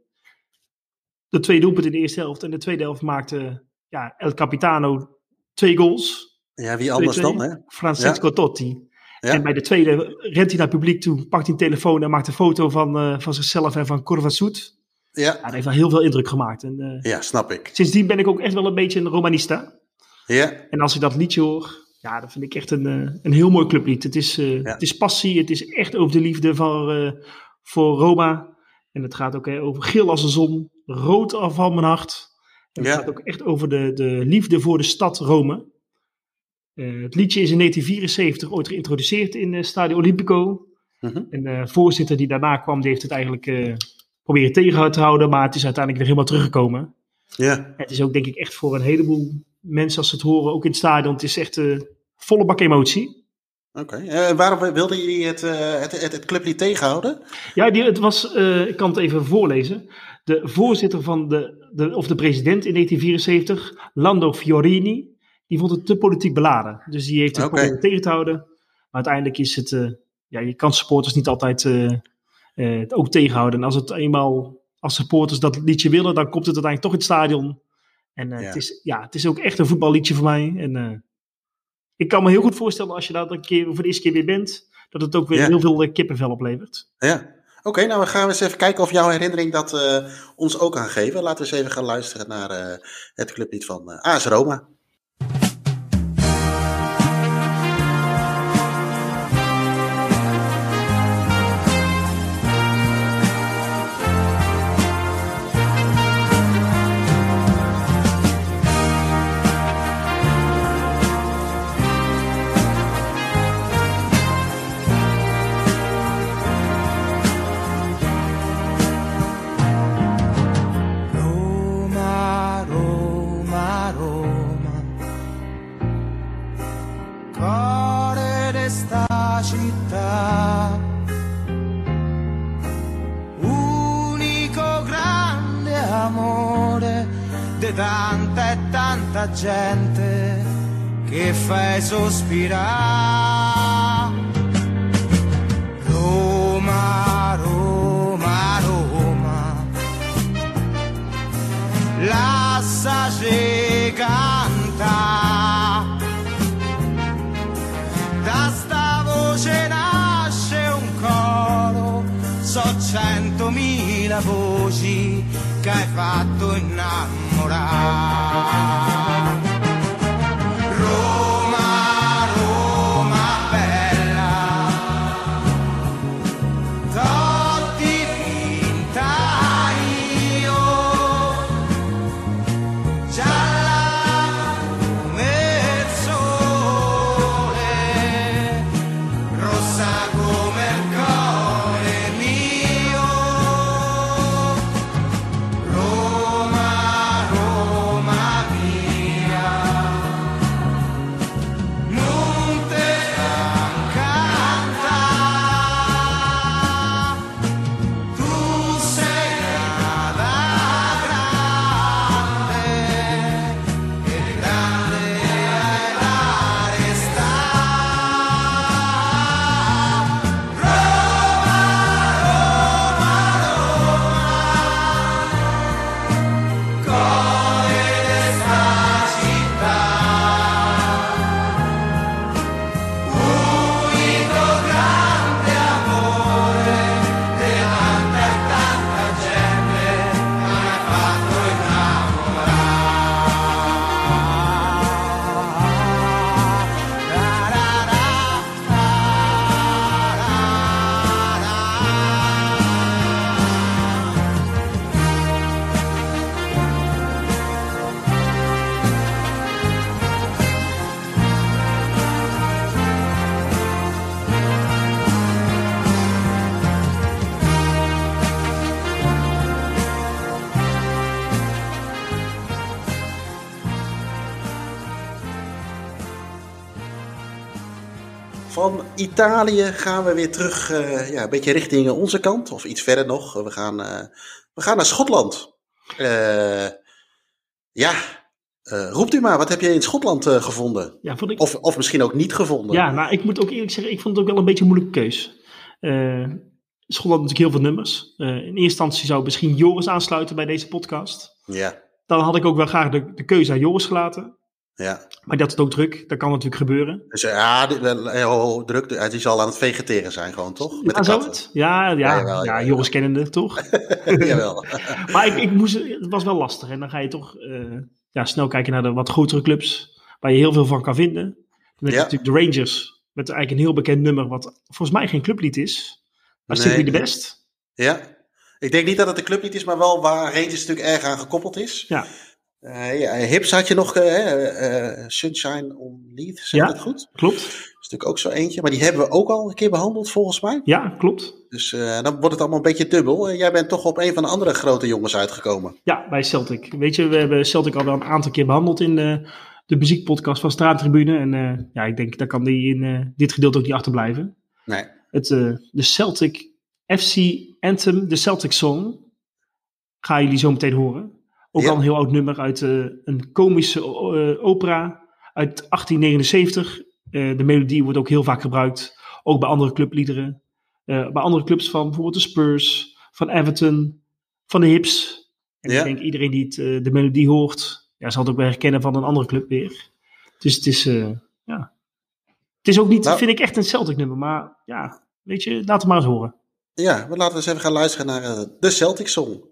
De twee doelpunten in de eerste helft. En de tweede helft maakte ja, El Capitano twee goals. Ja, wie anders 2-2. dan, hè? Francesco Totti. Ja. En bij de tweede rent hij naar het publiek toe, pakt hij een telefoon en maakt een foto van, van zichzelf en van Corvazoet. Ja, Ja, dat heeft wel heel veel indruk gemaakt. En, ja, snap ik. sindsdien ben ik ook echt wel een beetje een Romanista. Ja, En als ik dat liedje hoor, ja, dat vind ik echt een, eh, een heel mooi clublied. Het is, eh, Ja. het is passie, het is echt over de liefde voor, eh, voor Roma. En het gaat ook over geel als de zon, rood af van mijn hart. En het Ja. gaat ook echt over de, de liefde voor de stad Rome. Het liedje is in 1974 ooit geïntroduceerd in Stadio Olimpico. Mhm. En de voorzitter die daarna kwam, die heeft het eigenlijk proberen tegen te houden. Maar het is uiteindelijk weer helemaal teruggekomen. ja, Het is ook denk ik echt voor een heleboel mensen als ze het horen, ook in het stadion. Het is echt eh, volle bak emotie. oké. Eh, waarom wilden jullie het, eh, het, het, het clublied tegenhouden? Ja, die, het was, ik kan het even voorlezen. De voorzitter van de, de, of de president in 1974, Lando Fiorini, die vond het te politiek beladen. Dus die heeft het Oké. proberen tegen te houden. Maar uiteindelijk is het, ja, je kan supporters niet altijd het ook tegenhouden. En als het eenmaal, als supporters dat liedje willen, dan komt het uiteindelijk toch in het stadion. En eh, Ja. het, is, ja, het is ook echt een voetballiedje voor mij. En eh, ik kan me heel goed voorstellen als je daar een keer voor de eerste keer weer bent, dat het ook weer Ja. heel veel eh, kippenvel oplevert. Ja. Oké, nou we gaan eens even kijken of jouw herinnering dat ons ook kan geven. Laten we eens even gaan luisteren naar eh, het clublied van eh AS. Roma, tanta e tanta gente che fai sospirare. Roma, Roma, Roma, lassa ci da sta voce nasce un coro, so centomila voci che hai fatto innamorare. Roma, Italië gaan we weer terug, eh, ja, een beetje richting onze kant, of iets verder nog. We gaan, eh, we gaan naar Schotland. Eh, ja, roept u maar, wat heb je in Schotland gevonden? Ja, vond ik, Of, of misschien ook niet gevonden? ja, nou, ik moet ook eerlijk zeggen, ik vond het ook wel een beetje een moeilijke keus. Schotland natuurlijk heel veel nummers. In eerste instantie zou misschien Joris aansluiten bij deze podcast. ja, Dan had ik ook wel graag de, de keuze aan Joris gelaten. Ja. Maar dat is ook druk, dat kan natuurlijk gebeuren. Dus ja, heel druk. Hij zal aan het vegeteren zijn gewoon, toch? Met Ja, de katten. het? Ja, ja, Ja, ja, Joris kennende, toch? Jawel. Maar ik, ik moest, het was wel lastig. En dan ga je toch eh, ja, snel kijken naar de wat grotere clubs. Waar je heel veel van kan vinden. Dan heb je natuurlijk de Rangers. Met eigenlijk een heel bekend nummer. Wat volgens mij geen clublied is. Maar Nee. Simply the Best. Ja. Ik denk niet dat het een clublied is, maar wel waar Rangers natuurlijk erg aan gekoppeld is. Ja, Eh, ja, Hips had je nog, eh, eh, Sunshine on Leith, zeg Ja. dat goed? klopt. Dat is natuurlijk ook zo eentje, maar die hebben we ook al een keer behandeld volgens mij. Ja, klopt. Dus dan wordt het allemaal een beetje dubbel. Jij bent toch op een van de andere grote jongens uitgekomen. Ja, bij Celtic. Weet je, we hebben Celtic al wel een aantal keer behandeld in de, de muziekpodcast van Straattribune. En ja, ik denk, daar kan die in dit gedeelte ook niet achterblijven. Nee. Het, de Celtic FC Anthem, de Celtic Song, gaan jullie zo meteen horen. Ook Ja. al een heel oud nummer uit eh, een komische eh, opera uit 1879. Eh, de melodie wordt ook heel vaak gebruikt, ook bij andere clubliederen. Bij andere clubs van bijvoorbeeld de Spurs, van Everton, van de Hips. En Ja. ik denk iedereen die het, de melodie hoort, ja, zal het ook wel herkennen van een andere club weer. Dus het is, ja. Het is ook niet, Nou- vind ik, echt een Celtic nummer, maar ja, weet je, laat het maar eens horen. Ja, maar laten we eens even gaan luisteren naar de Celtic Song.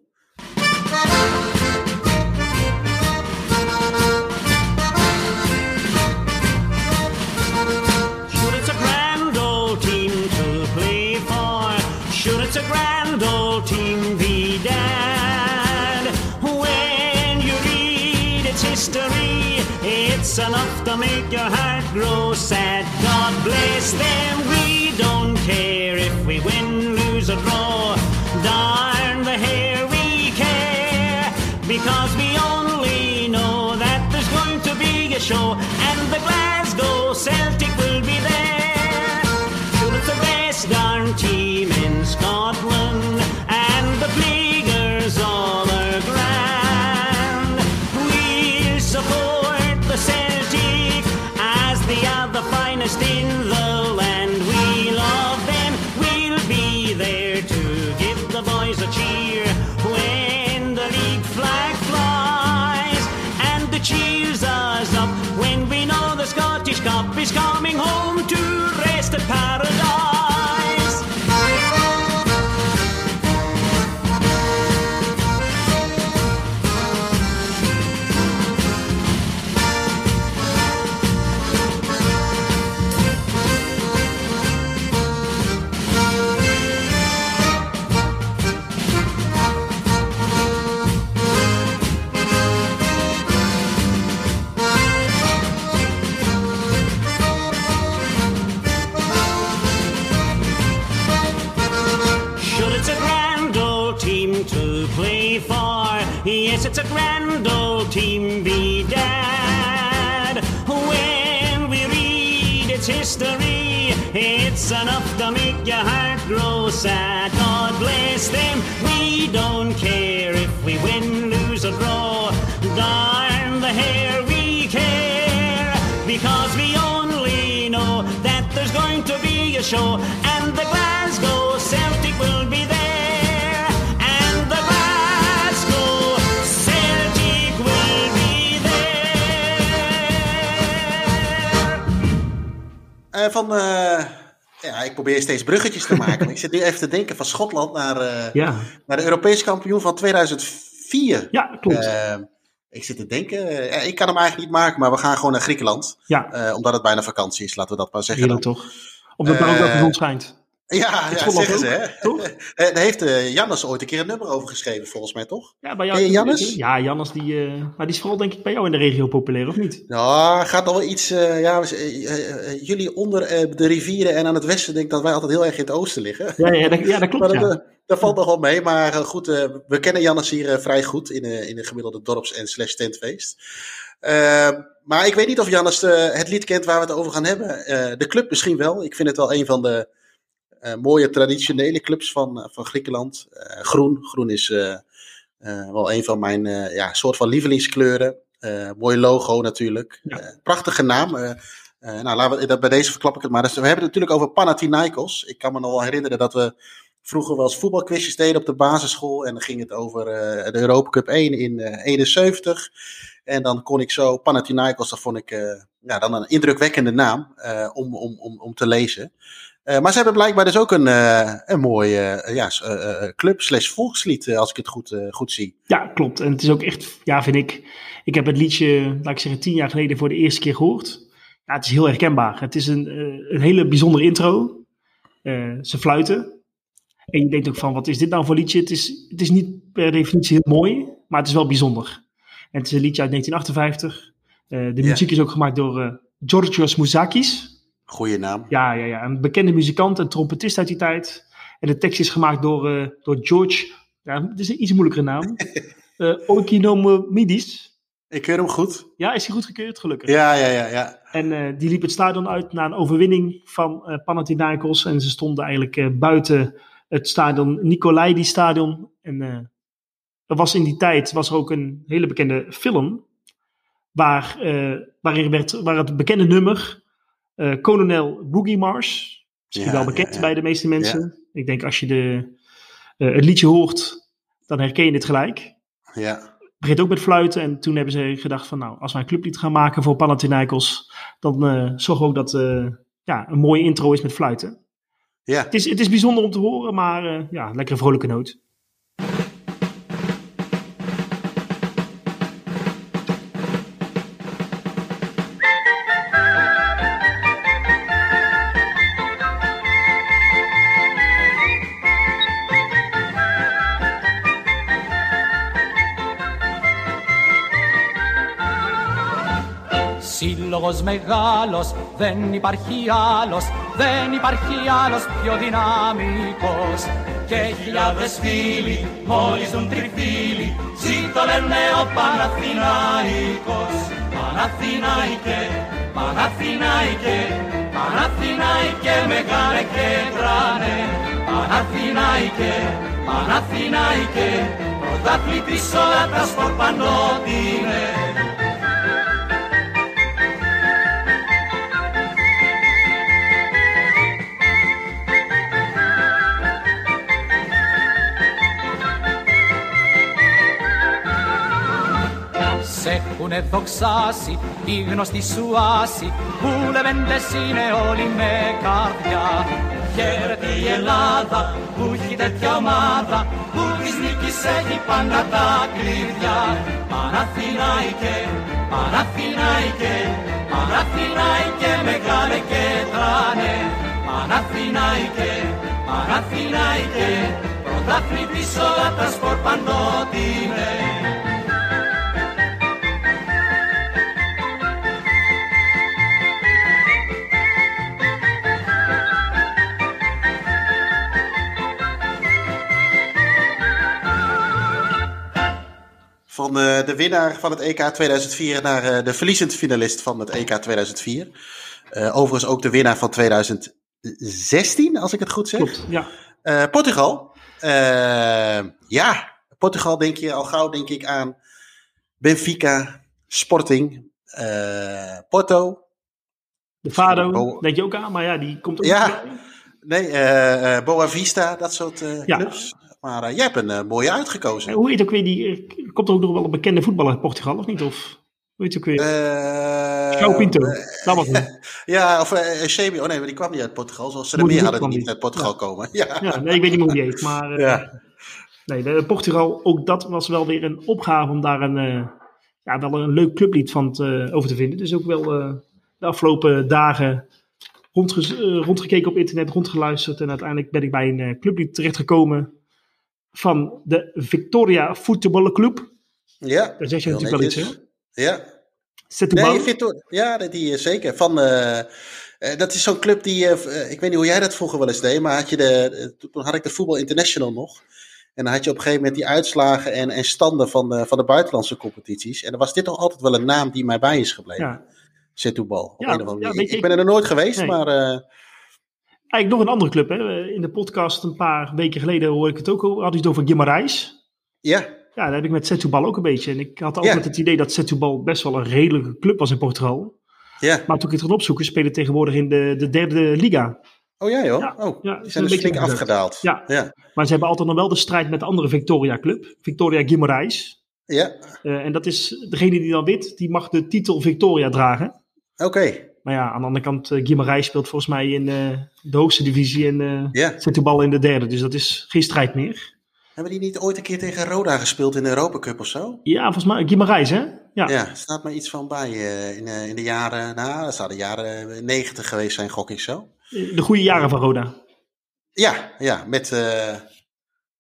Make your heart grow sad. God bless them, we don't care if we win, lose, or draw. Darn the hair we care, because we only know that there's going to be a show, and the Glasgow Celtic will it's a grand old team, V Dad. When we read its history, it's enough to make your heart grow sad. God bless them, we don't care if we win, lose, or draw. Darn the hair we care, because we only know that there's going to be a show, and Eh, van, eh, ja, ik probeer steeds bruggetjes te maken. ik zit nu even te denken van Schotland naar, Ja, naar de Europese kampioen van 2004. ja klopt. Ik zit te denken, ik kan hem eigenlijk niet maken, maar we gaan gewoon naar Griekenland. ja, omdat het bijna vakantie is, laten we dat maar zeggen. heerlijk dan. toch? Omdat daar ook wel de zon schijnt. Ja, ja zeggen ze hè. toch? Eh, Daar heeft eh, Jannes ooit een keer een nummer over geschreven, volgens mij toch? Ja, bij jou, Jannes? Ja, Jannes, die, eh, maar die is vooral denk ik bij jou in de regio populair, of niet? Ja, gaat al wel iets. eh, ja, jullie onder eh, de rivieren en aan het westen denk ik dat wij altijd heel erg in het oosten liggen. Ja, ja, dat, ja, dat klopt, Maar dat, ja. dat valt nog wel mee. Maar goed, we kennen Jannes hier vrij goed in, eh, in een gemiddelde dorps- en slash tentfeest. Eh, maar ik weet niet of Jannes eh, het lied kent waar we het over gaan hebben. Eh, de club misschien wel. Ik vind het wel een van de mooie traditionele clubs van, eh, van Griekenland. Eh, groen. Groen is eh, eh, wel een van mijn eh, ja, soort van lievelingskleuren. Eh, mooi logo natuurlijk. Ja. Eh, prachtige naam. Eh, eh, nou, laten we, dat- bij deze verklap ik het maar. Dus we hebben het natuurlijk over Panathinaikos. Ik kan me nog wel herinneren dat we vroeger wel eens voetbalquizjes deden op de basisschool. En dan ging het over eh, de Europa Cup 1 in eh 71. En dan kon ik zo Panathinaikos, dat vond ik eh, ja, dan een indrukwekkende naam eh, om, om, om, om te lezen. Eh, maar ze hebben blijkbaar dus ook een, eh, een mooie eh, ja, club slash volkslied, als ik het goed, goed zie. Ja, klopt. En het is ook echt, ja, vind ik. Ik heb het liedje, laat ik zeggen, tien jaar geleden voor de eerste keer gehoord. Ja, het is heel herkenbaar. Het is een, een hele bijzondere intro. Ze fluiten. En je denkt ook van, wat is dit nou voor liedje? Het is, het is niet per definitie heel mooi, maar het is wel bijzonder. En het is een liedje uit 1958. Eh, de muziek is ook gemaakt door eh Georgios Mouzakis. Goeie naam. Ja, ja, ja, een bekende muzikant en trompetist uit die tijd. En de tekst is gemaakt door, eh, door George, ja, het is een iets moeilijkere naam, eh Oikonomidis. Ik keur hem goed. Ja, is hij goedgekeurd? Gelukkig. Ja, ja, ja, ja. En eh, die liep het stadion uit na een overwinning van eh Panathinaikos. En ze stonden eigenlijk buiten het stadion, Nicolaidi stadion. En er was in die tijd was er ook een hele bekende film. Waar, waarin werd, waar het bekende nummer Kolonel Boogie Mars. Is Ja, wel bekend ja, bij de meeste mensen. Ik denk als je de, eh, het liedje hoort, dan herken je dit gelijk ja. begint ook met fluiten. En toen hebben ze gedacht van nou, als wij een clublied gaan maken voor Panathinaikos, dan eh zorgen we ook dat eh ja, een mooie intro is met fluiten. ja. Het is, het is bijzonder om te horen, maar eh, ja, lekker een vrolijke noot. Σύλλογος μεγάλος, δεν υπάρχει άλλος, δεν υπάρχει άλλος πιο δυναμικός. Και χιλιάδες φίλοι, μόλις δουν τριφύλι, ζήτω λένε ο Παναθηναϊκός. Παναθηναϊκέ, Παναθηναϊκέ, Παναθηναϊκέ μεγάλε και τράνε. Παναθηναϊκέ, Παναθηναϊκέ, πρωταθλητής όλα τα σπορ πανότινε. Έχουνε δοξάσει οι γνωστοί σου άσοι που λεβέντες είναι όλοι με καρδιά. Χαίρεται η Ελλάδα που έχει τέτοια ομάδα που της νίκης έχει πάντα τα κλειδιά. Παναθηναϊκέ, Παναθηναϊκέ, Παναθηναϊκέ μεγάλε και τράνε. Παναθηναϊκέ, Παναθηναϊκέ, πρωταθλητής όλα τα σπορ παντότινε. Van eh, de winnaar van het EK 2004 naar eh, de verliezend finalist van het EK 2004. Eh, overigens ook de winnaar van 2016, als ik het goed zeg. Klopt, ja. Portugal. Ja, Portugal denk je al gauw denk ik aan Benfica, Sporting, Porto. De Fado, Oh. denk je ook aan, maar ja, die komt ook Ja. bij. Nee, Boa Vista, dat soort Ja. Maar eh, jij hebt een eh, mooie uitgekozen. En hoe heet ook weer die, eh, komt er ook nog wel een bekende voetballer uit Portugal, of niet? Of hoe heet het ook weer? João Pinto, dat was het. Ja, of uh, Eusebio. Oh nee, maar die kwam niet uit Portugal. Zoals ze er meer hadden die niet uit Portugal komen. Ja. Ja, nee, ik weet niet meer hoe die heet, maar... Ja. Nee, de, Portugal, ook dat was wel weer een opgave om daar een, ja, wel een leuk clublied van te, over te vinden. Dus ook wel de afgelopen dagen rondge, rondgekeken op internet, rondgeluisterd. En uiteindelijk ben ik bij een clublied terechtgekomen van de Victoria Voetbalclub. ja. Daar zeg je natuurlijk wel iets, hè? Ja. Setúbal. Nee, Victor, ja, die is zeker. Van, eh, eh, dat is zo'n club die, eh, eh, ik weet niet hoe jij dat vroeger wel eens deed, maar had je de, eh, toen had ik de Voetbal International nog. En dan had je op een gegeven moment die uitslagen en, en standen van de, van de buitenlandse competities. En dan was dit toch altijd wel een naam die mij bij is gebleven. Ja. Setúbal. op Ja, een of andere ja, manier. weet ik, ben er nog nooit geweest, Nee. maar eh, Eigenlijk nog een andere club. Hè? In de podcast een paar weken geleden hoorde ik het ook. al, Had het over Guimarães. ja, Ja, daar heb ik met Setúbal ook een beetje. En ik had Ja. altijd het idee dat Setúbal best wel een redelijke club was in Portugal. ja. Maar toen ik het ging opzoeken, spelen tegenwoordig in de, de derde liga. Oh ja joh. Ja, oh, ja, zijn een dus beetje flink afgedaald. Ja. ja. Maar ze hebben altijd nog wel de strijd met de andere Victoria-club. Victoria Guimarães. Ja, Eh, en dat is degene die dan wint, die mag de titel Victoria dragen. oké. Maar ja, aan de andere kant, uh, Guimarães speelt volgens mij in eh, de hoogste divisie en eh Ja. Setúbal in de derde. Dus dat is geen strijd meer. Hebben die niet ooit een keer tegen Roda gespeeld in de Europa Cup of zo? Ja, volgens mij Guimarães, hè? Ja. Ja, staat me iets van bij. eh, in, eh, in de jaren, nou, dat zou de jaren negentig geweest zijn, gok ik zo. De goede jaren van Roda. Ja, ja, met. eh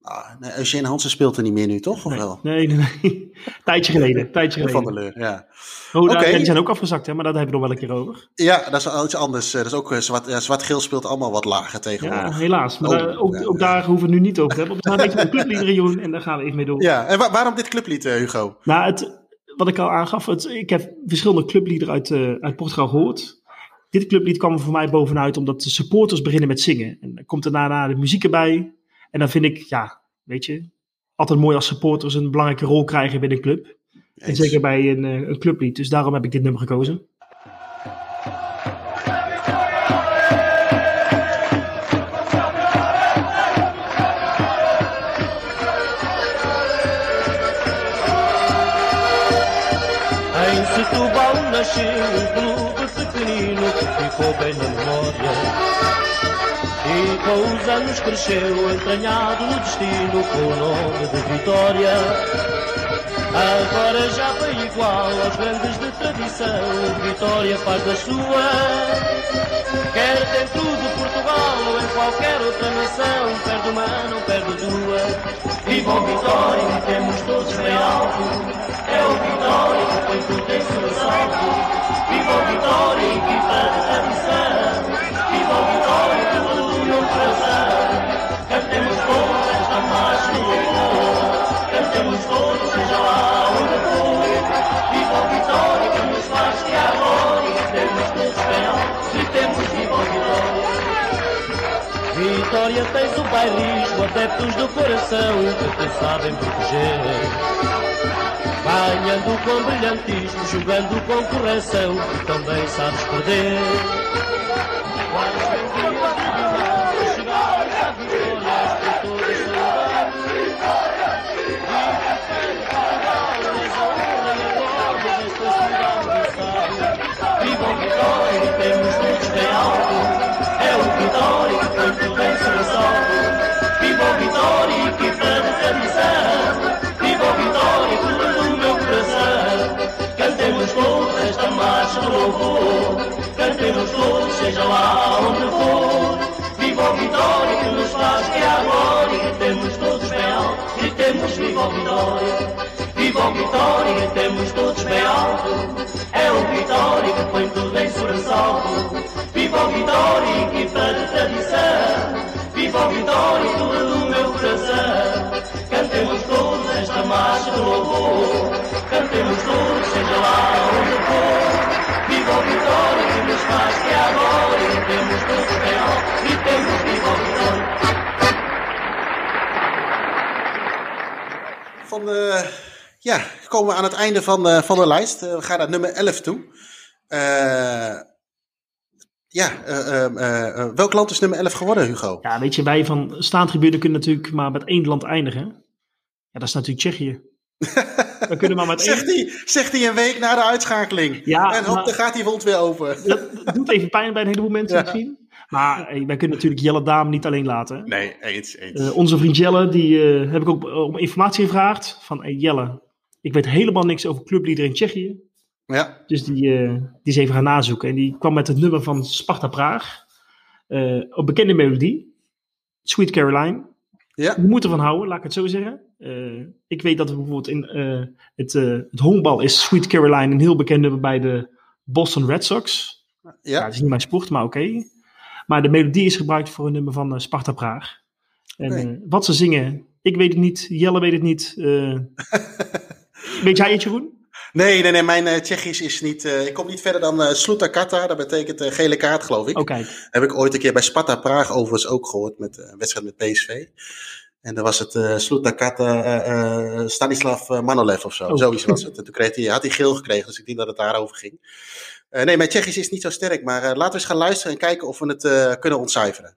ah, Eugene Hansen speelt er niet meer nu, toch? Of Nee, wel? nee, nee. nee. tijdje geleden. Tijdje Van der geleden. Leur, ja. Roda, Oké. ja, die zijn ook afgezakt, hè? Maar dat hebben we nog wel een keer over. Ja, dat is iets anders. Eh, Dat is ook, eh, zwart, ja, zwart-geel speelt allemaal wat lager Ja, tegenwoordig. helaas. Maar Oh, daar- ook, ja, ook ja. daar hoeven we het nu niet over te hebben. We gaan even een clubliederen, Jeroen, en daar gaan we even mee door. Ja, en wa- waarom dit clublied, eh, Hugo? Nou, het, wat ik al aangaf, het, ik heb verschillende clubliederen uit, uit Portugal gehoord. Dit clublied kwam er voor mij bovenuit omdat de supporters beginnen met zingen. En dan komt er daarna de muziek erbij. En dan vind ik, ja, weet je, altijd mooi als supporters een belangrijke rol krijgen binnen een club. En zeker bij een, eh, een clublied. Dus daarom heb ik dit nummer gekozen. Em Setúbal nasceu um clube pequenino que ficou bem na memória. E com os anos cresceu, entranhado no destino com o nome de Vitória. Agora já foi igual aos grandes de tradição, Vitória faz da sua. Quer dentro de Portugal ou em qualquer outra nação, perde uma, não perde duas. Viva o Vitória, temos todos bem alto. É o Vitória que põe tudo em sobressalto. Viva o Vitória, equipa de tradição. Vitória tens o bairrismo, adeptos do coração que te sabem proteger. Ganhando com brilhantismo, jogando com correção, também sabes perder. Vitória que põe tudo em sobressalto. Viva o Vitória, equipa de tradição. Viva o Vitória, tudo do meu coração. Cantemos todos esta marcha do louvor. Cantemos todos, seja lá onde for. Viva o Vitória, que nos faz que há glória. Gritemos todos bem alto. Gritemos viva o Vitória. Viva o Vitória, gritemos todos bem alto. É o Vitória que põe tudo em sobressalto. Viva o Vitória, de tradição. viva ao Vitória do meu coração. Cantemos todos esta marcha do louvor, cantemos todos, seja lá onde for. Viva ao Vitória, temos mais que agora, e temos todos real, e temos viva ao Vitória. Van de, ja, komen we aan het einde van de, van de lijst. Eh, we gaan naar nummer 11 toe ja, eh, eh, eh, eh, welk land is nummer 11 geworden, Hugo? Ja, weet je, wij van staantribune kunnen natuurlijk maar met één land eindigen. Ja, dat is natuurlijk Tsjechië. We kunnen maar met Zegt één... hij, zegt hij een week na de uitschakeling. Ja, en hop, maar- dan gaat die wond weer open. Dat, dat doet even pijn bij een heleboel mensen Ja. misschien. Maar wij kunnen natuurlijk Jelle Daam niet alleen laten. Nee, eens, eens. Onze vriend Jelle, die eh, heb ik ook om informatie gevraagd. Van hey, Jelle, ik weet helemaal niks over clublieder in Tsjechië. Ja, Dus die, eh, die is even gaan nazoeken. En die kwam met het nummer van Sparta Praag. Eh een bekende melodie. Sweet Caroline. ja, Je moet ervan houden, laat ik het zo zeggen. Eh, ik weet dat er bijvoorbeeld in het, het honkbal is Sweet Caroline een heel bekend nummer bij de Boston Red Sox. Ja, ja. het is niet mijn sport, maar oké. Maar de melodie is gebruikt voor een nummer van Sparta Praag. En wat ze zingen, ik weet het niet, Jelle weet het niet. weet jij het, Jeroen? Nee, nee, nee, mijn eh, Tsjechisch is niet... eh, ik kom niet verder dan eh Sluta Kata, dat betekent gele kaart, geloof ik. Heb ik ooit een keer bij Sparta Praag overigens ook gehoord, met een wedstrijd met PSV. En dan was het eh Sluta Kata Stanislav Manolev of zo, Oh. zoiets was het. En toen kreeg hij, had hij geel gekregen, dus ik denk dat het daarover ging. Nee, mijn Tsjechisch is niet zo sterk, maar laten we eens gaan luisteren en kijken of we het kunnen ontcijferen.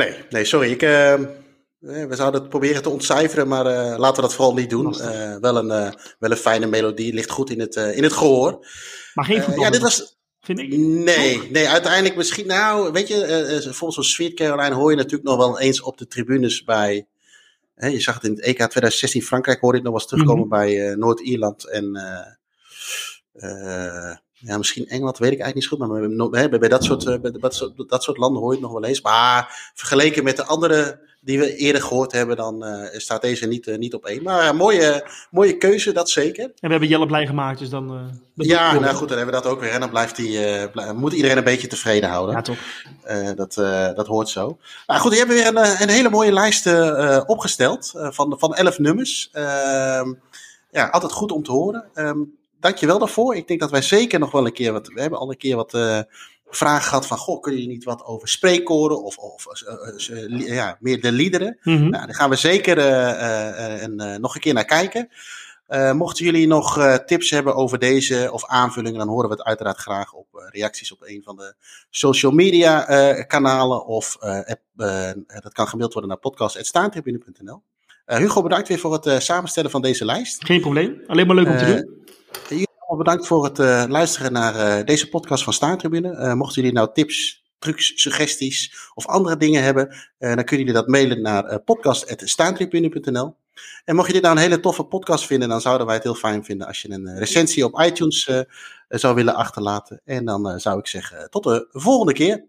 Nee, nee, sorry. Ik, eh, we zouden het proberen te ontcijferen, maar eh, laten we dat vooral niet doen. Eh, wel, een, wel een fijne melodie, ligt goed in het, in het gehoor. Maar geen voetbal. ja, dit was, Vind ik. Nee, nee, uiteindelijk misschien. Nou, weet je, volgens zo'n Sweet Caroline hoor je natuurlijk nog wel eens op de tribunes bij. Hè, je zag het in het EK 2016 Frankrijk, hoorde het nog wel eens terugkomen Mhm. bij Noord-Ierland en, ja, misschien Engeland, weet ik eigenlijk niet zo goed. Maar hebben hè, bij, dat, soort, eh, bij dat, soort, dat soort landen hoor je het nog wel eens. Maar vergeleken met de andere die we eerder gehoord hebben, dan eh, staat deze niet, eh, niet op één. Maar mooie, mooie keuze, dat zeker. En we hebben Jelle blij gemaakt, dus dan... Ja, nou goed, dan hebben we dat ook weer. En dan blijft die, blij- moet iedereen een beetje tevreden houden. Ja, toch. Dat, dat hoort zo. Nou goed, je hebt weer een, een hele mooie lijst opgesteld van, van elf nummers. Ehm, ja, altijd goed om te horen. Ehm Dank je wel daarvoor. Ik denk dat wij zeker nog wel een keer wat... We hebben al een keer wat eh, vragen gehad van... Goh, kunnen jullie niet wat over spreekkoren of, of eh, eh, ja, meer de liederen? Mhm. Nou, daar gaan we zeker en, nog een keer naar kijken. Mochten jullie nog tips hebben over deze of aanvullingen, dan horen we het uiteraard graag op reacties op een van de social media kanalen. Of app, dat kan gemaild worden naar podcast.staantribune.nl. Hugo, bedankt weer voor het samenstellen van deze lijst. Geen probleem. Alleen maar leuk om te doen. Jullie allemaal bedankt voor het eh, luisteren naar eh, deze podcast van Staantribune. Eh, mochten jullie nou tips, trucs, suggesties of andere dingen hebben, dan kunnen jullie dat mailen naar podcast.staantribune.nl. En mocht je dit nou een hele toffe podcast vinden, dan zouden wij het heel fijn vinden als je een recensie op iTunes zou willen achterlaten. En dan zou ik zeggen, tot de volgende keer.